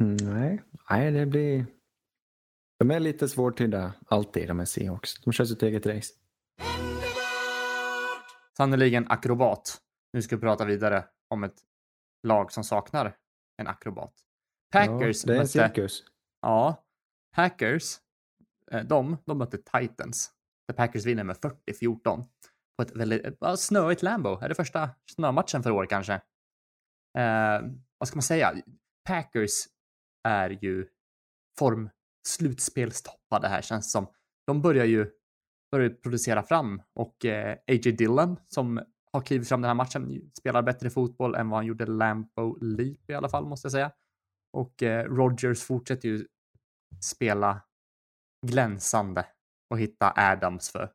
Mm, nej. nej, det blir... De är lite svårtydda alltid, de här Seahawks. De kör sitt eget race. Sannerligen akrobat. Nu ska vi prata vidare om ett lag som saknar en akrobat. Packers ja, det är en mötte... cirkus. Ja. Packers, eh, de, de mötte Titans. Där Packers vinner med 40-14. På ett väldigt ja, snöigt Lambo. Är det första snömatchen för år kanske? Eh, vad ska man säga? Packers är ju form slutspelstoppade här känns som. De börjar ju börjar producera fram och eh, A.J. Dillon som har klivit fram den här matchen spelar bättre fotboll än vad han gjorde Lambo Leap i alla fall måste jag säga. Och eh, Rogers fortsätter ju spela glänsande och hitta Adams för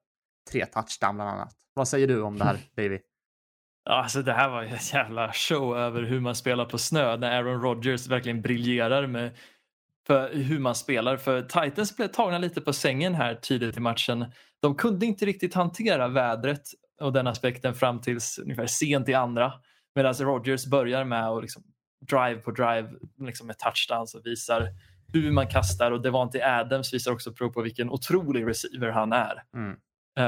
tre touchdown bland annat. Vad säger du om det här, *laughs* Davy? Alltså det här var en jävla show över hur man spelar på snö när Aaron Rodgers verkligen briljerar med för hur man spelar. För Titans blev tagna lite på sängen här tidigt i matchen. De kunde inte riktigt hantera vädret och den aspekten fram tills ungefär sent i andra. Medan Rodgers börjar med att liksom drive på drive liksom med touchdowns och visar hur man kastar och Devante Adams visar också prov på vilken otrolig receiver han är. Mm. Uh,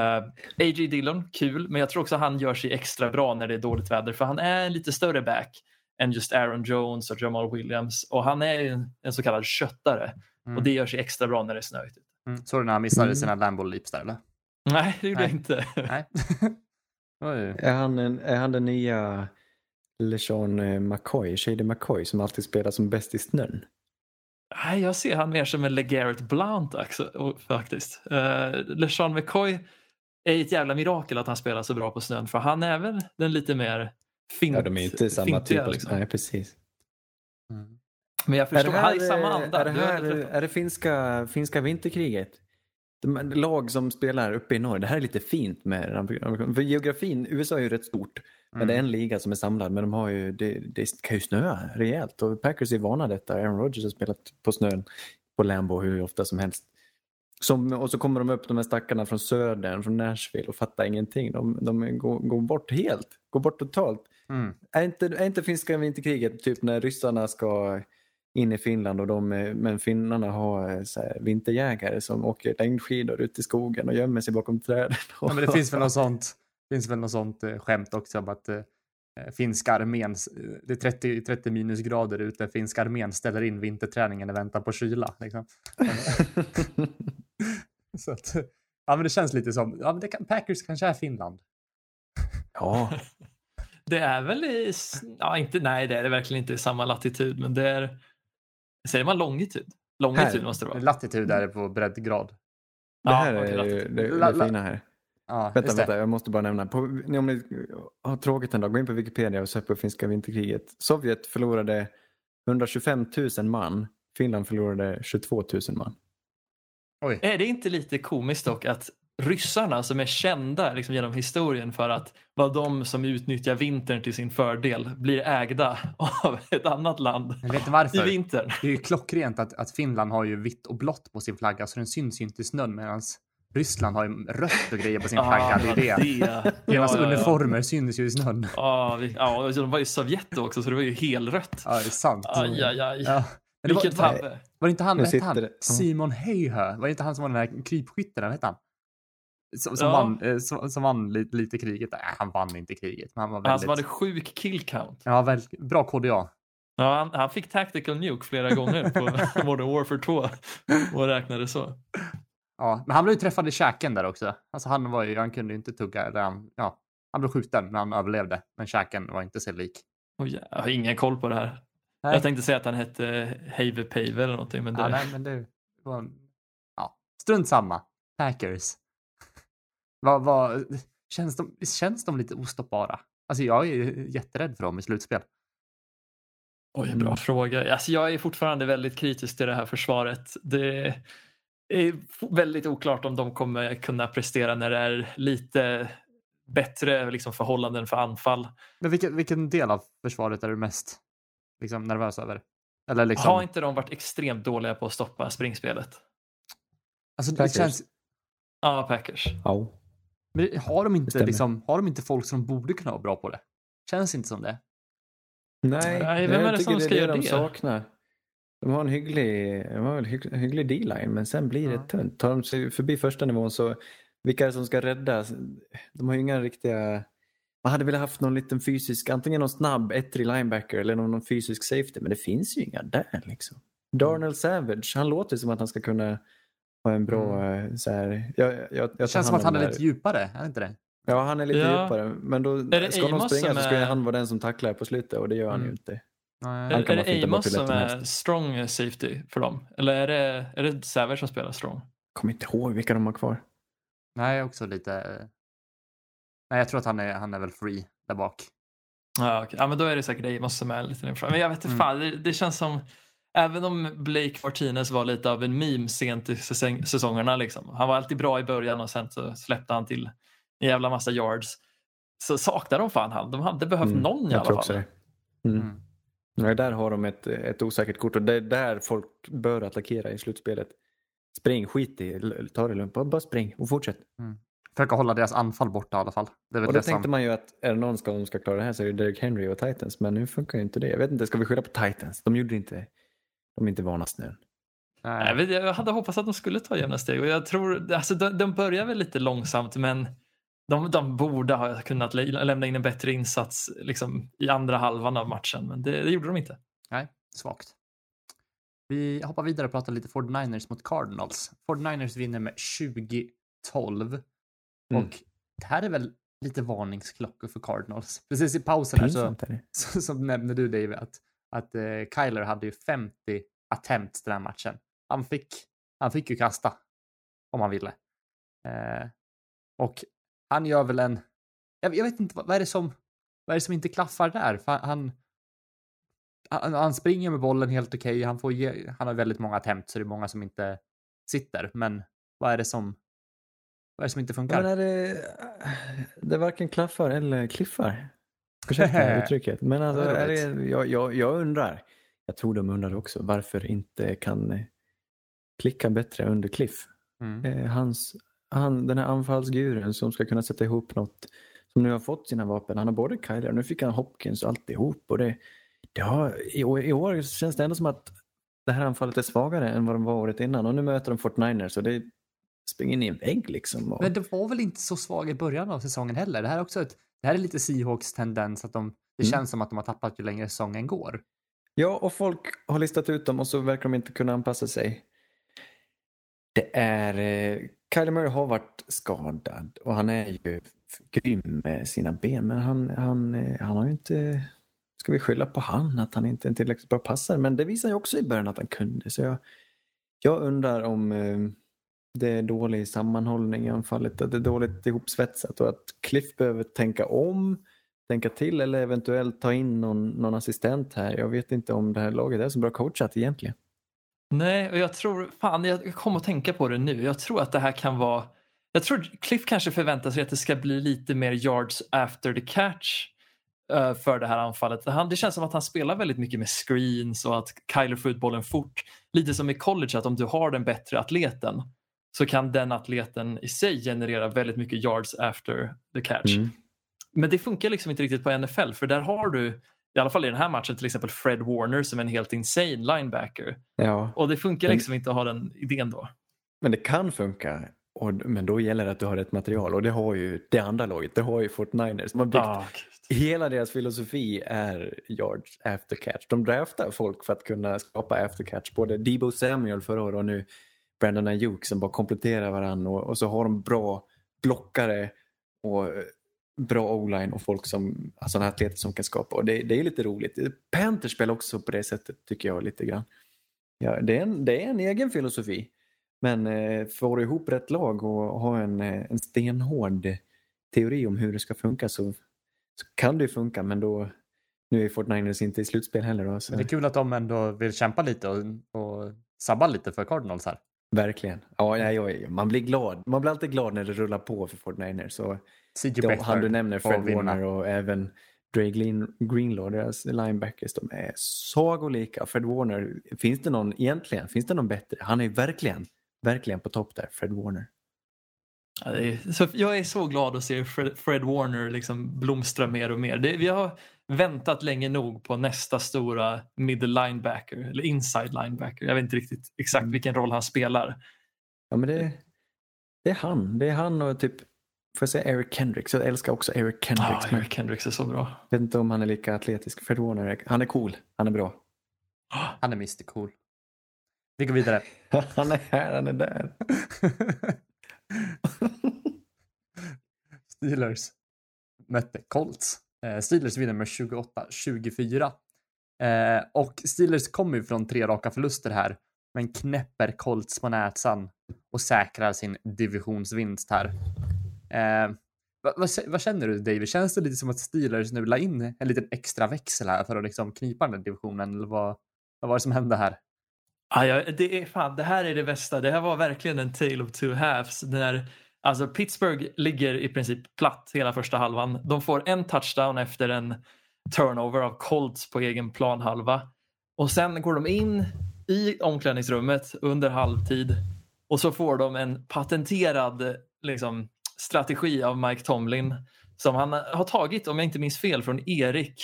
A.J. Dillon, kul, men jag tror också han gör sig extra bra när det är dåligt väder för han är en lite större back än just Aaron Jones och Jamal Williams och han är en, en så kallad köttare Mm. och det gör sig extra bra när det är snöigt. Mm. Såg du när han missade Mm. sina Lambo Leaps där eller? Nej, det gjorde Nej. jag inte. *laughs* Nej. *laughs* Är han, en, är han den nya LeSean eh, McCoy, Shady McCoy som alltid spelar som bäst i snön? Nej, jag ser han mer som en LeGarrette Blount också, faktiskt. Uh, LeSean McCoy är ett jävla mirakel att han spelar så bra på snön för han är väl den lite mer fint, Ja, de är inte samma typ fintiga, av... liksom. Nej, precis. Mm. Men jag Är det förstår, han är här, samma eh, anda. är det, här, är det finska, finska vinterkriget? De, lag som spelar uppe i norr, det här är lite fint med För geografin, USA är ju rätt stort. Men Mm. det är en liga som är samlad, men de har ju, det, det kan ju snöa rejält. Och Packers är vana detta. Aaron Rodgers har spelat på snön på Lambo hur ofta som helst. Som, och så kommer de upp de här stackarna från södern, från Nashville och fattar ingenting. De, de går, går bort helt, går bort totalt. Mm. Är inte, är inte finska vinterkriget typ när ryssarna ska in i Finland och de, men finnarna har eh, så här, vinterjägare som åker längdskidor ut i skogen och gömmer sig bakom träden. Ja, men det finns väl något sånt, finns väl något sånt eh, skämt också om att eh, finska armén, eh, det är 30, 30 minusgrader ute, finska armén ställer in vinterträningen och väntar på kyla. Liksom. *laughs* Så att, ja, men det känns lite som, ja, men det kan, Packers kanske är Finland. ja, *laughs* Det är väl i, ja, inte, nej det är det verkligen inte i samma latitud men det är, säger man longitud? Longitud Här. måste det vara. Latitud är det på breddgrad. det här Ja, är latitud. det, det la- fina här. Ja, Vänta, vänta, jag måste bara nämna. På, om ni har tråkigt en dag, gå in på Wikipedia och sök på finska vinterkriget. Sovjet förlorade 125 000 man. Finland förlorade 22 000 man. Oj. Är det inte lite komiskt dock att ryssarna som är kända liksom, genom historien för att vara de som utnyttjar vintern till sin fördel blir ägda av ett annat land Men vet du i varför? vintern? Det är ju klockrent att, att Finland har ju vitt och blått på sin flagga så den syns ju inte i snön medan Ryssland har ju rött och grejer på sin flagga. Det är det. det. Deras Ja, ja, ja. uniformer syns ju i snön. Ja, vi, ja, de var ju Sovjet också så det var ju helrött. Ja, det är sant. Aj, aj, aj. Ja. Men det var, Vilket var, tabbe. var det inte han, hette han? Simon Heihö? Var det inte han som var den där krypskytten? Hette han? Som, som, Ja. vann, eh, som, som vann lite, lite kriget. Nej, han vann inte kriget. Men han var Han väldigt... som hade sjuk kill count. Ja, väl, bra KDA. Ja, han, han fick tactical nuke flera gånger på Modern Warfare 2 och räknade så. Ja, men han blev ju träffad i käken där också. Alltså han var ju, han kunde ju inte tugga. Eller han, ja, han blev skjuten, men han överlevde. Men käken var inte så lik. Oh, ja, jag har ingen koll på det här. Nej. Jag tänkte säga att han hette Have Pave eller någonting. Men det... Ja, nej, men det var... en- Ja, strunt samma. Packers. *laughs* vad, vad, känns, de, känns de lite ostoppbara? Alltså jag är jätterädd för dem i slutspel. Oj, bra fråga. Alltså, jag är fortfarande väldigt kritisk till det här försvaret. Det är väldigt oklart om de kommer kunna prestera när det är lite bättre liksom, förhållanden för anfall. Men vilken, vilken del av försvaret är du mest liksom, nervös över? Eller liksom... Har inte de varit extremt dåliga på att stoppa springspelet? alltså, det Packers? känns, Ja, Packers. Ja. men har, de inte, liksom, har de inte folk som borde kunna vara bra på det? Känns inte som det. Nej, Nej, vem är det som ska det göra de det? saknar. De har en hygglig, de har en hygglig, hygglig D-line men sen blir det Ja. tunt. Tar de sig förbi första nivån så vilka är det som ska rädda? De har ju inga riktiga... Man hade velat haft någon liten fysisk, antingen någon snabb ettrig linebacker eller någon, någon fysisk safety men det finns ju inga där liksom. Darnell Savage, han låter som att han ska kunna ha en bra eh, så här, jag, jag, jag Det känns som att han är lite djupare, är det inte det? Ja, han är lite Ja. djupare. Men då, ska Amos springa som så ska är- han vara den som tacklar på slutet och det gör han Mm. ju inte. Nej. Är, är det Amos som är helst. strong safety för dem? Eller är det, är det Savage som spelar strong? Kommer inte ihåg vilka de har kvar. Nej, också lite... Nej, jag tror att han är, han är väl free där bak. Ja, okej. ja, men då är det säkert Amos som är lite längre fram. Men jag vet inte Mm. fan, det, det känns som Även om Blake Martinez var lite av en meme sent i säsong, säsongerna. Liksom. Han var alltid bra i början och sen så släppte han till en jävla massa yards. Så saknar de fan han. De hade behövt Mm, någon i jag alla tror fall. också det. Mm. Mm. Nej, där har de ett, ett osäkert kort och det är där folk bör attackera i slutspelet. Spring, skit i, ta det lugnt, bara, bara spring och fortsätt. Försöka hålla deras anfall borta i alla fall. Det Och då det tänkte som... man ju att är det någon ska, som ska klara det här så är det Derrick Henry och Titans, men nu funkar ju inte det. Jag vet inte, ska vi skylla på Titans? De gjorde inte, de är inte vana snön. Jag, Nej. jag hade hoppats att de skulle ta jämna steg och jag tror, alltså de, de börjar väl lite långsamt men de, de borde ha kunnat lä- lämna in en bättre insats liksom, i andra halvan av matchen men det, det gjorde de inte. Nej, svagt. Vi hoppar vidare och pratar lite 49ers mot Cardinals. 49ers vinner med 2012. Mm. Och det här är väl lite varningsklockor för Cardinals. Precis i pausen här *laughs* så, så, så nämnde du David att, att eh, Kyler hade ju 50 attempts den här matchen. Han fick, han fick ju kasta om han ville. Eh, och han gör väl en, jag, jag vet inte, vad, vad är det som, vad är det som inte klaffar där? För han, han, han springer med bollen helt okej, han, får ge, han har väldigt många attempts så det är många som inte sitter. Men vad är det som, vad är det som inte funkar? Men är det, det varken klaffar eller kliffar. Ursäkta *laughs* uttrycket. Men alltså, är det, jag, jag, jag undrar, jag tror de undrar också, varför inte kan klicka bättre under Cliff. Mm. Eh, hans, han, den här anfallsguren som ska kunna sätta ihop något, som nu har fått sina vapen. Han har både Kyler och nu fick han Hopkins och alltihop. Och det, det har, i, år, I år känns det ändå som att det här anfallet är svagare än vad de var året innan. Och nu möter de 49ers och det springer in i en vägg liksom. Och, Men det var väl inte så svag i början av säsongen heller. Det här är också ett, det här är lite Seahawks tendens att de, det Mm. känns som att de har tappat ju längre säsongen går. Ja, och folk har listat ut dem och så verkar de inte kunna anpassa sig. Det är... Kyler Murray har varit skadad och han är ju grym med sina ben men han, han, han har ju inte... Ska vi skylla på han att han inte är en tillräckligt bra passare? Men det visar ju också i början att han kunde. Så jag, jag undrar om... Eh, det är dålig sammanhållning i anfallet, att det är dåligt ihopsvetsat och att Cliff behöver tänka om, tänka till eller eventuellt ta in någon, någon assistent här. Jag vet inte om det här laget är så bra coachat egentligen. Nej, och jag tror, fan jag kommer att tänka på det nu. Jag tror att det här kan vara, jag tror Cliff kanske förväntar sig att det ska bli lite mer yards after the catch uh, för det här anfallet. Han, det känns som att han spelar väldigt mycket med screens och att Kyler får ut bollen fort. Lite som i college att om du har den bättre atleten så kan den atleten i sig generera väldigt mycket yards after the catch. Mm. Men det funkar liksom inte riktigt på NFL för där har du i alla fall i den här matchen till exempel Fred Warner som är en helt insane linebacker. Ja. Och det funkar liksom men, inte att ha den idén då. Men det kan funka. Och, men då gäller det att du har rätt material och det har ju det andra laget, det har ju Fort Niners. Byggt, ah, hela deras filosofi är yards after catch. De draftar folk för att kunna skapa after catch. Både Debo Samuel förra året och nu Brandon Ayuk som bara kompletterar varandra och, och så har de bra blockare och bra o-line och folk som, alltså atleter som kan skapa. Och det, det är lite roligt. Panthers spelar också på det sättet tycker jag lite grann. Ja, det, är en, det är en egen filosofi. Men eh, får du ihop rätt lag och ha en, eh, en stenhård teori om hur det ska funka så, så kan det funka men då nu är Fortniners inte i slutspel heller. Då, så. Det är kul att de ändå vill kämpa lite och, och sabba lite för Cardinals här. Verkligen. Ja, nej, man blir glad. Man blir alltid glad när det rullar på för Fortniners. De, han du nämner, Fred Warner och även Dre Green, Greenlaw, deras linebackers, de är sagolika. Fred Warner, finns det någon egentligen, finns det någon bättre? Han är verkligen, verkligen på topp där, Fred Warner. Ja, är, så jag är så glad att se Fred, Fred Warner liksom blomstra mer och mer. Det, vi har väntat länge nog på nästa stora middle linebacker, eller inside linebacker. Jag vet inte riktigt exakt mm. vilken roll han spelar. Ja, men det, det är han. Det är han och typ Får jag säga Eric Kendricks? Jag älskar också Eric Kendricks. Ja, Eric Kendricks är så bra. Jag vet inte om han är lika atletisk. Fred Warner, han är cool. Han är bra. *gasps* Han är Mr Cool. Vi går vidare. *laughs* han är här, han är där. *laughs* Steelers mötte Colts. Eh, Steelers vinner med 28-24. Eh, och Steelers kommer ju från tre raka förluster här, men knäpper Colts på näsan och säkrar sin divisionsvinst här. Eh, vad, vad, vad, känner du David? Känns det lite som att Steelers nu la in en liten extra växel här för att liksom knipa den divisionen? Eller vad, vad var det som hände här? Ah, ja, det, är, fan, det här är det bästa. Det här var verkligen en tale of two halves. När, alltså Pittsburgh ligger i princip platt hela första halvan. De får en touchdown efter en turnover av Colts på egen planhalva. Och sen går de in i omklädningsrummet under halvtid och så får de en patenterad liksom, strategi av Mike Tomlin som han har tagit, om jag inte minns fel, från Erik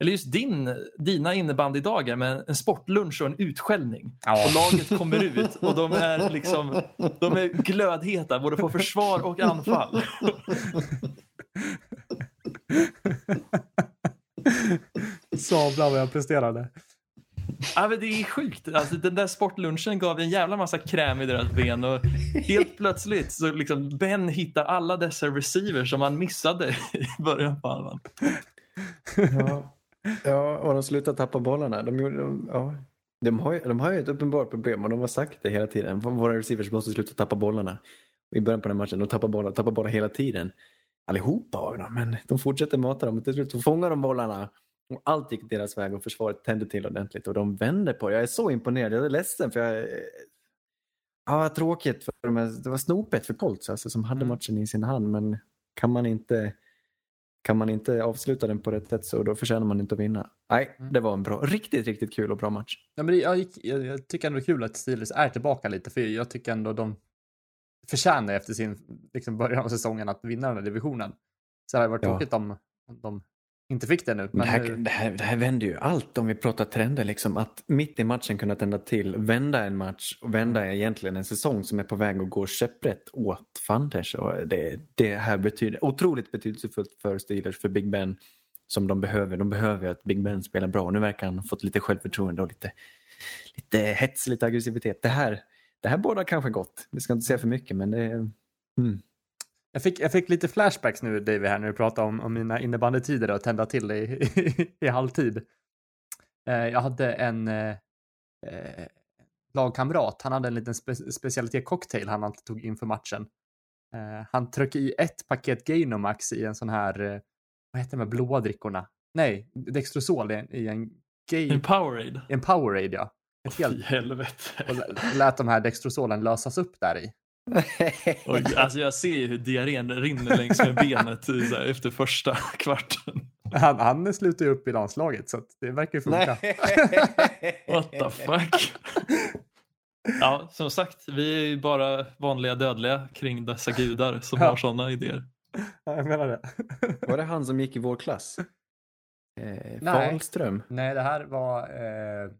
eller just din, dina innebandydagar med en sportlunch och en utskällning. Ja. Och laget kommer ut och de är liksom de är glödheta både på försvar och anfall. Sablar vad jag presterade. Ja, men det är sjukt. Alltså, den där sportlunchen gav en jävla massa kräm i deras ben och helt plötsligt så liksom Ben hittar alla dessa receivers som han missade i början på halvan. Ja. ja, och de slutar tappa bollarna. De, de, ja. de, har, de har ju ett uppenbart problem och de har sagt det hela tiden. Våra receivers måste sluta tappa bollarna. I början på den matchen, de tappar bollar, tappar bollar hela tiden. Allihopa av dem, men de fortsätter mata dem och till slut så fångar de bollarna och allt gick deras väg och försvaret tände till ordentligt och de vände på det. Jag är så imponerad. Jag är ledsen för jag... Ja, tråkigt. För de, det var snopet för Colts alltså, som hade mm. matchen i sin hand. Men kan man inte kan man inte avsluta den på rätt sätt så då förtjänar man inte att vinna. Nej, mm. det var en bra, riktigt, riktigt kul och bra match. Ja, men jag, gick, jag, jag tycker ändå det är kul att Steelers är tillbaka lite, för jag tycker ändå de förtjänar efter sin liksom, början av säsongen att vinna den här divisionen. Så det hade varit ja. tråkigt om de inte fick det nu. Men... Det, här, det, här, det här vänder ju allt om vi pratar trender. Liksom. Att mitt i matchen kunna tända till, vända en match och vända egentligen en säsong som är på väg att gå käpprätt åt Fanders. Och det, det här betyder otroligt betydelsefullt för Steelers, för Big Ben som de behöver. De behöver att Big Ben spelar bra. Nu verkar han ha fått lite självförtroende och lite, lite hets, lite aggressivitet. Det här, det här båda kanske gott. Vi ska inte säga för mycket men det. Mm. Jag fick, jag fick lite flashbacks nu David här när du pratade om, om mina innebandytider och tända till i, i, i halvtid. Eh, jag hade en, eh, eh lagkamrat, han hade en liten spe specialitet-cocktail han alltid tog inför matchen. Eh, han tryckte i ett paket Gainomax i en sån här, eh, vad heter de här blåa drickorna? Nej, Dextrosol i, i en gay... En Powerade. En Powerade, ja. Ett Fy helt, helvete. och lät de här Dextrosolen lösas upp där i. *laughs* Oj, alltså jag ser ju hur diarrén rinner längs med benet i, så här, efter första *laughs* kvarten. Han, han slutar ju upp i landslaget så att det verkar ju funka. *laughs* What the fuck? Ja, som sagt, vi är ju bara vanliga dödliga kring dessa gudar som Ja. har sådana idéer. Ja, jag menar det. Var det han som gick i vår klass? Eh, Nej. Fahlström? Nej, det här var eh,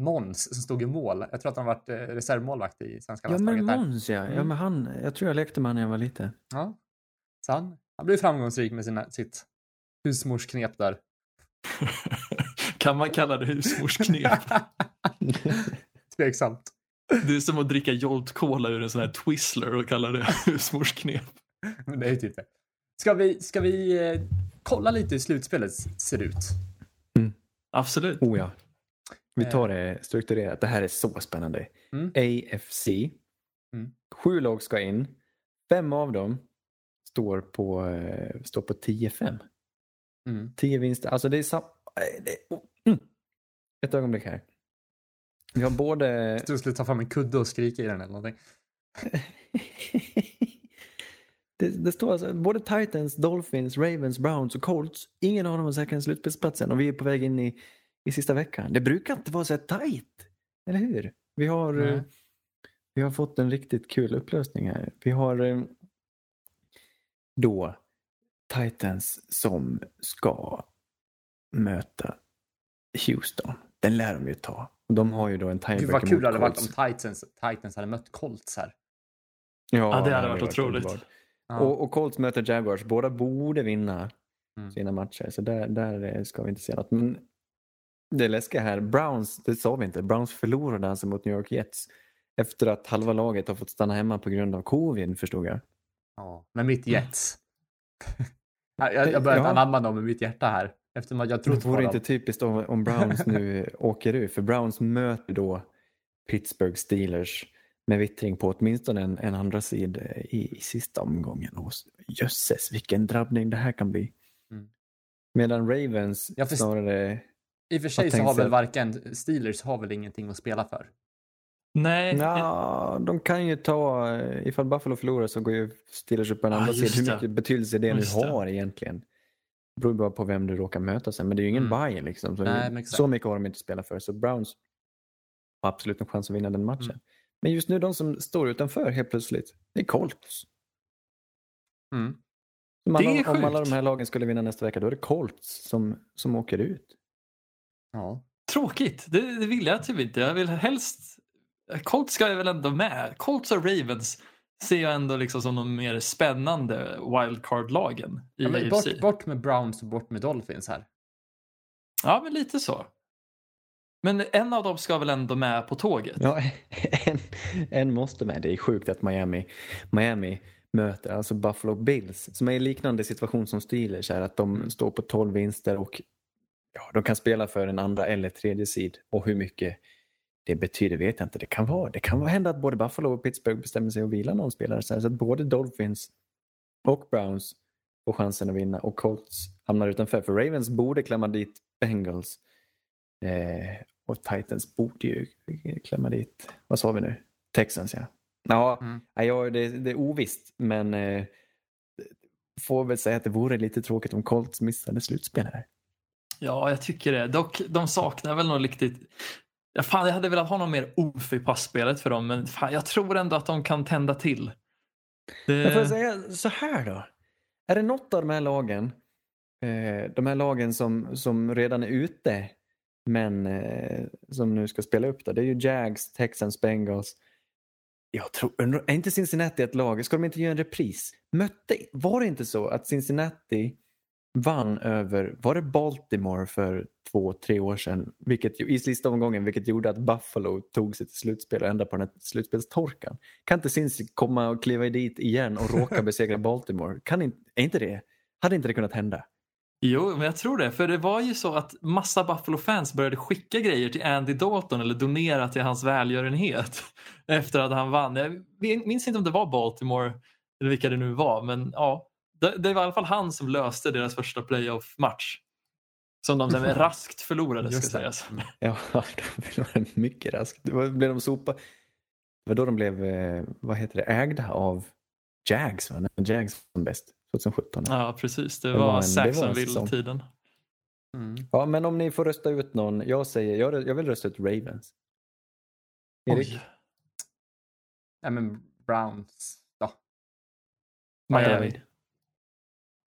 Måns som stod i mål. Jag tror att han varit eh, reservmålvakt i svenska Ja landslaget. men där. Måns ja. ja Mm. men han, jag tror jag lekte med han när jag var liten. Ja. Så han, han blev framgångsrik med sina, sitt husmorsknep där. *laughs* Kan man kalla det husmorsknep? *laughs* Tveksamt. Det är som att dricka Jolt Cola ur en sån här Twizzler och kalla det husmorsknep. *laughs* Men det är ju typ det. Ska vi, ska vi eh, kolla lite hur slutspelet ser ut? Absolut. Oh ja. Vi tar det strukturerat. Det här är så spännande. Mm. AFC. Mm. Sju lag ska in. Fem av dem står på, eh, står på 10-5. Mm. 10 vinster. Alltså det är sam... eh, oh, mm. Ett ögonblick här. Vi har både... Jag skulle ta fram en kudde och skrika i den eller någonting. *laughs* det, det står alltså både Titans, Dolphins, Ravens, Browns och Colts. Ingen av dem har säkrat en slutspelsplats än och vi är på väg in i, i sista veckan. Det brukar inte vara så här tajt. Eller hur? Vi har, eh, vi har fått en riktigt kul upplösning här. Vi har eh, då Titans som ska möta Houston. Den lär de ju ta. De har ju då en Gud tiebreaker vad kul det hade varit om Titans, Titans hade mött Colts här. Ja, det hade varit otroligt. Ja. Och, och Colts möter Jaguars. Båda borde vinna Mm. sina matcher. Så där, där eh, ska vi inte se något. Men det läskiga här, Browns, det sa vi inte. Browns förlorade alltså mot New York Jets. Efter att halva laget har fått stanna hemma på grund av covid förstod jag. Ja, med mitt Jets. *laughs* jag, jag börjar Ja. anamma dem med mitt hjärta här. Eftersom jag Det trott på vore inte typiskt om, om *laughs* Browns nu åker ur. För Browns möter då Pittsburgh Steelers med vittring på åtminstone en, en andra sid eh, i, i sista omgången. Och jösses vilken drabbning det här kan bli. Mm. Medan Ravens Ja, för- snarare I och för sig så har väl varken Steelers har väl ingenting att spela för. Nej, Ja, de kan ju ta, eh, ifall Buffalo förlorar så går ju Steelers upp på en andra just sida. Hur mycket betydelse det nu det. har egentligen. Det beror bara på vem du råkar möta sen. Men det är ju ingen Mm. bye liksom. Så, Nej, så mycket har de inte att spela för. Så Browns har absolut en chans att vinna den matchen. Mm. Men just nu de som står utanför helt plötsligt, det är Colts. Mm. Om Det alla, är om alla sjukt. de här lagen skulle vinna nästa vecka, då är det Colts som, som åker ut. Ja. tråkigt. Det, det vill jag typ inte. Jag vill helst... Colts ska jag väl ändå med. Colts och Ravens ser jag ändå liksom som de mer spännande wildcard-lagen i Ja, men AFC. bort, bort med Browns och bort med Dolphins här. Ja, men lite så. Men en av dem ska väl ändå med på tåget? Ja, *laughs* en, en måste med. Det är sjukt att Miami, Miami möter alltså Buffalo Bills som är i liknande situation som Steelers är att de står på 12 vinster och ja, de kan spela för en andra eller tredje sid och hur mycket det betyder vet jag inte. Det kan vara. Det kan vara hända att både Buffalo och Pittsburgh bestämmer sig att vila någon spelare så, att både Dolphins och Browns får chansen att vinna och Colts hamnar utanför. För Ravens borde klämma dit Bengals eh, och Titans borde ju klämma dit, vad sa vi nu? Texans ja. Ja, Mm. ja, det, det är ovisst men eh, får väl säga att det vore lite tråkigt om Colts missade slutspel här. Ja, jag tycker det. Dock, de saknar väl något riktigt... Ja, fan, jag hade velat ha någon mer oof i passspelet för dem, men fan, jag tror ändå att de kan tända till. Det... Jag får säga så här då. Är det något av de här lagen, eh, de här lagen som, som redan är ute men eh, som nu ska spela upp det, det är ju Jags, Texans, Bengals. Jag tror, är inte Cincinnati ett lag? Ska de inte göra en repris? Mötte, var det inte så att Cincinnati vann över, var det Baltimore för två, tre år sedan, vilket, i sista omgången, vilket gjorde att Buffalo tog sig till slutspel och ändrade på den här slutspelstorkan. Kan inte Cincy komma och kliva dit igen och råka *laughs* besegra Baltimore? Kan inte, är inte det, hade inte det kunnat hända? Jo, men jag tror det. För det var ju så att massa Buffalo-fans började skicka grejer till Andy Dalton eller donera till hans välgörenhet *laughs* efter att han vann. Jag minns inte om det var Baltimore eller vilka det nu var, men ja. Det, det var i alla fall han som löste deras första playoff-match. Som de sen *laughs* raskt förlorade, ska det. sägas. *laughs* Ja, *laughs* de förlorade mycket raskt. Det var, blev de sopa. Det var då de blev, eh, vad heter det, ägda av Jags. Va? När Jags var bäst, 2017. Ja. Ja, precis. Det, Det var var, Saxonville-tiden. Mm. men om ni får rösta ut någon. Jag säger, jag, jag vill rösta ut Ravens. Erik? Oj. Ja, men Browns då. Miami.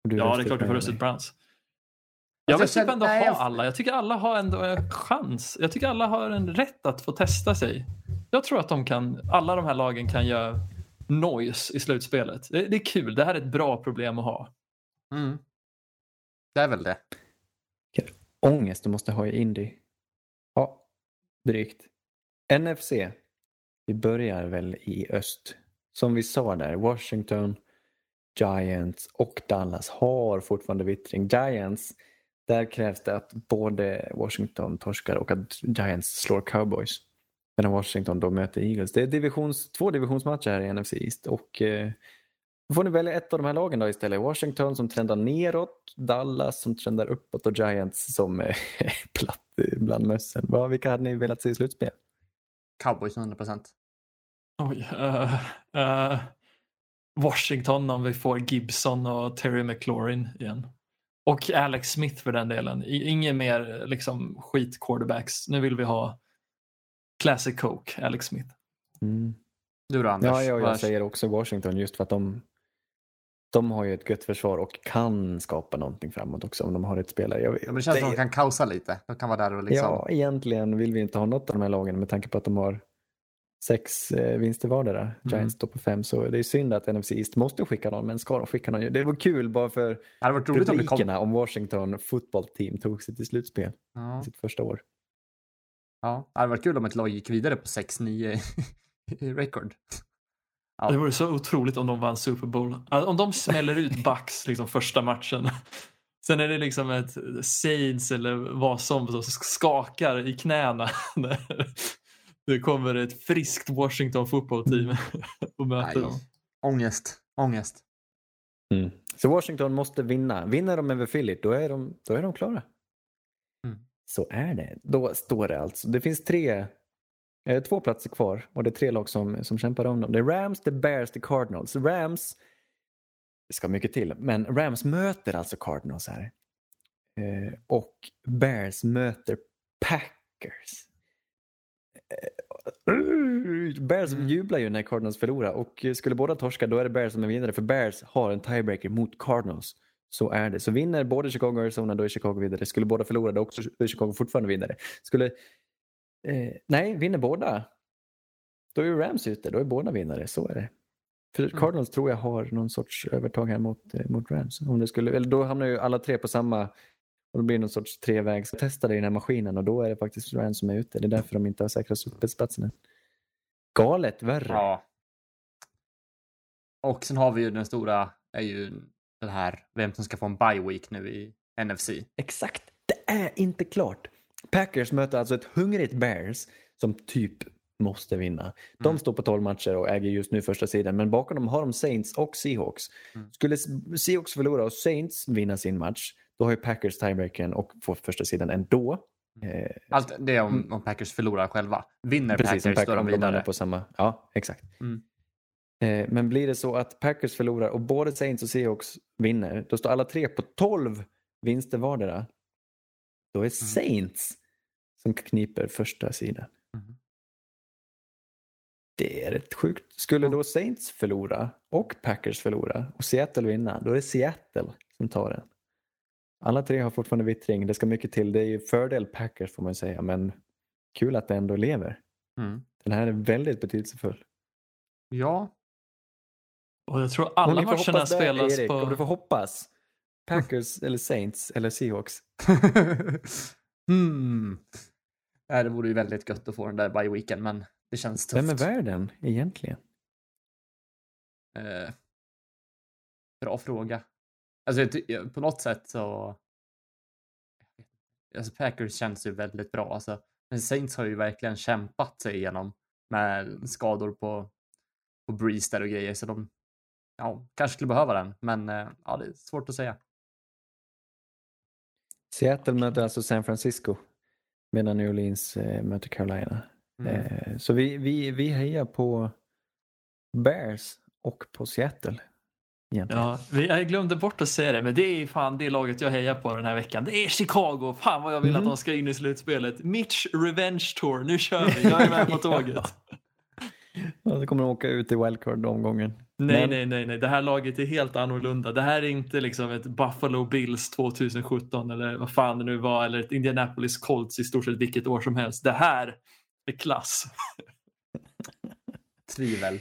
Ja, det är klart du får Miami. rösta ut Browns. Jag vill Alltså, jag typ ändå nej, ha jag- alla. Jag tycker alla har ändå en chans. Jag tycker alla har en rätt att få testa sig. Jag tror att de kan, alla de här lagen kan göra noise i slutspelet. Det, det är kul. Det här är ett bra problem att ha. Mm. Det är väl det. Ångest du måste ha i Indy. Ja, drygt. NFC. Vi börjar väl i öst. Som vi sa där, Washington, Giants och Dallas har fortfarande vittring. Giants, där krävs det att både Washington torskar och att Giants slår Cowboys. Medan Washington då möter Eagles. Det är divisions, två divisionsmatcher här i NFC East och eh, då får ni välja ett av de här lagen då istället. Washington som trendar neråt, Dallas som trendar uppåt och Giants som är *laughs* platt bland mössen. Vad- Vilka hade ni velat se i slutspel? Cowboys 100 procent. Oj, eh, Washington om vi får Gibson och Terry McLaurin igen. Och Alex Smith för den delen. Inget mer liksom, skit quarterbacks. Nu vill vi ha Classic Coke, Alex Smith. Mm. Du då Anders? Ja, ja, jag Vad- säger också Washington just för att de, de har ju ett gött försvar och kan skapa någonting framåt också om de har ett spelare. Jag, Ja, men det känns som att de kan kausa lite. De kan vara där och liksom... Ja, egentligen vill vi inte ha något av de här lagen med tanke på att de har sex eh, vinster vardera. Mm. Giants står på fem så det är synd att NFC East måste skicka någon men ska de skicka någon? Det var kul bara för Det varit roligt om det kom... om Washington football team tog sig till slutspel Ja. sitt första år. ja, det hade varit kul om ett lag gick vidare på 6-9 i record. Ja. Det vore så otroligt om de vann Super Bowl. Alltså, Om de smäller ut *laughs* Bucks liksom första matchen. Sen är det liksom ett Saints eller vad som som skakar i knäna. när Det kommer ett friskt Washington fotbollsteam *laughs* och möter dem. Ångest. Ångest. Så Washington måste vinna. Vinner de över Philly då är de, då är de klara. Mm. Så är det. Då står det alltså. Det finns tre, eh, två platser kvar och det är tre lag som, som kämpar om dem. Det är Rams, det Bears, det Cardinals. Rams, det ska mycket till, men Rams möter alltså Cardinals här. Eh, och Bears möter Packers. Eh, Bears Mm. jublar ju när Cardinals förlorar och skulle båda torska då är det Bears som är vinnare för Bears har en tiebreaker mot Cardinals. Så är det. Så vinner både Chicago och Arizona då är Chicago vidare. Skulle båda förlora då också är Chicago fortfarande vidare. Skulle, eh, nej, vinner båda då är ju Rams ute. Då är båda vinnare. Så är det. För Mm. Cardinals tror jag har någon sorts övertag här mot, eh, mot Rams. Om det skulle, eller då hamnar ju alla tre på samma och då blir det någon sorts trevägs testade i den här maskinen och då är det faktiskt Rams som är ute. Det är därför de inte har säkrat spetsplatsen än. Galet värre. Ja. Och sen har vi ju den stora, är ju det här, vem som ska få en bye week nu i NFC. Exakt. Det är inte klart. Packers möter alltså ett hungrigt Bears som typ måste vinna. De Mm. står på 12 matcher och äger just nu första sidan men bakom dem har de Saints och Seahawks. Mm. Skulle Seahawks förlora och Saints vinna sin match då har ju Packers tiebreakern och får första sidan ändå. Eh, Allt det är om, om Packers förlorar själva. Vinner Precis, Packers Packers om de vidare. på samma. Ja, exakt. Mm. Eh, men blir det så att Packers förlorar och både Saints och Seahawks vinner, då står alla tre på 12 vinster vardera. Då är Saints som kniper första sidan. Mm. Det är rätt sjukt. Skulle då Saints förlora och Packers förlora och Seattle vinna, då är det Seattle som tar den. Alla tre har fortfarande vittring. Det ska mycket till. Det är ju fördel Packers får man säga, men kul att det ändå lever. Mm. Den här är väldigt betydelsefull. Ja. Och jag tror alla matcherna där, spelas Erik, på... Om du får hoppas. *laughs* Packers eller Saints eller Seahawks. *laughs* hmm. Det vore ju väldigt gött att få den där bye weeken, men det känns tufft. Vem är värden egentligen? Eh, bra fråga. Alltså, på något sätt så alltså Packers känns ju väldigt bra. Alltså, men Saints har ju verkligen kämpat sig igenom med skador på, på Breeze där och grejer. Så de ja, kanske skulle behöva den. Men eh, ja, det är svårt att säga. Seattle möter alltså San Francisco medan New Orleans eh, möter Carolina. Mm. Eh, så vi, vi, vi hejar på Bears och på Seattle. Egentligen. Ja, jag glömde bort att säga det, men det är fan det laget jag hejar på den här veckan. Det är Chicago! Fan vad jag vill att Mhm. de ska in i slutspelet. Mitch Revenge Tour, nu kör vi! Jag är med på *laughs* tåget. Ja, så kommer de åka ut i wildcard-omgången. Nej, Men- nej, nej, nej. Det här laget är helt annorlunda. Det här är inte liksom ett Buffalo Bills 2017 eller vad fan det nu var, eller ett Indianapolis Colts i stort sett vilket år som helst. Det här är klass. *laughs* Tvivel.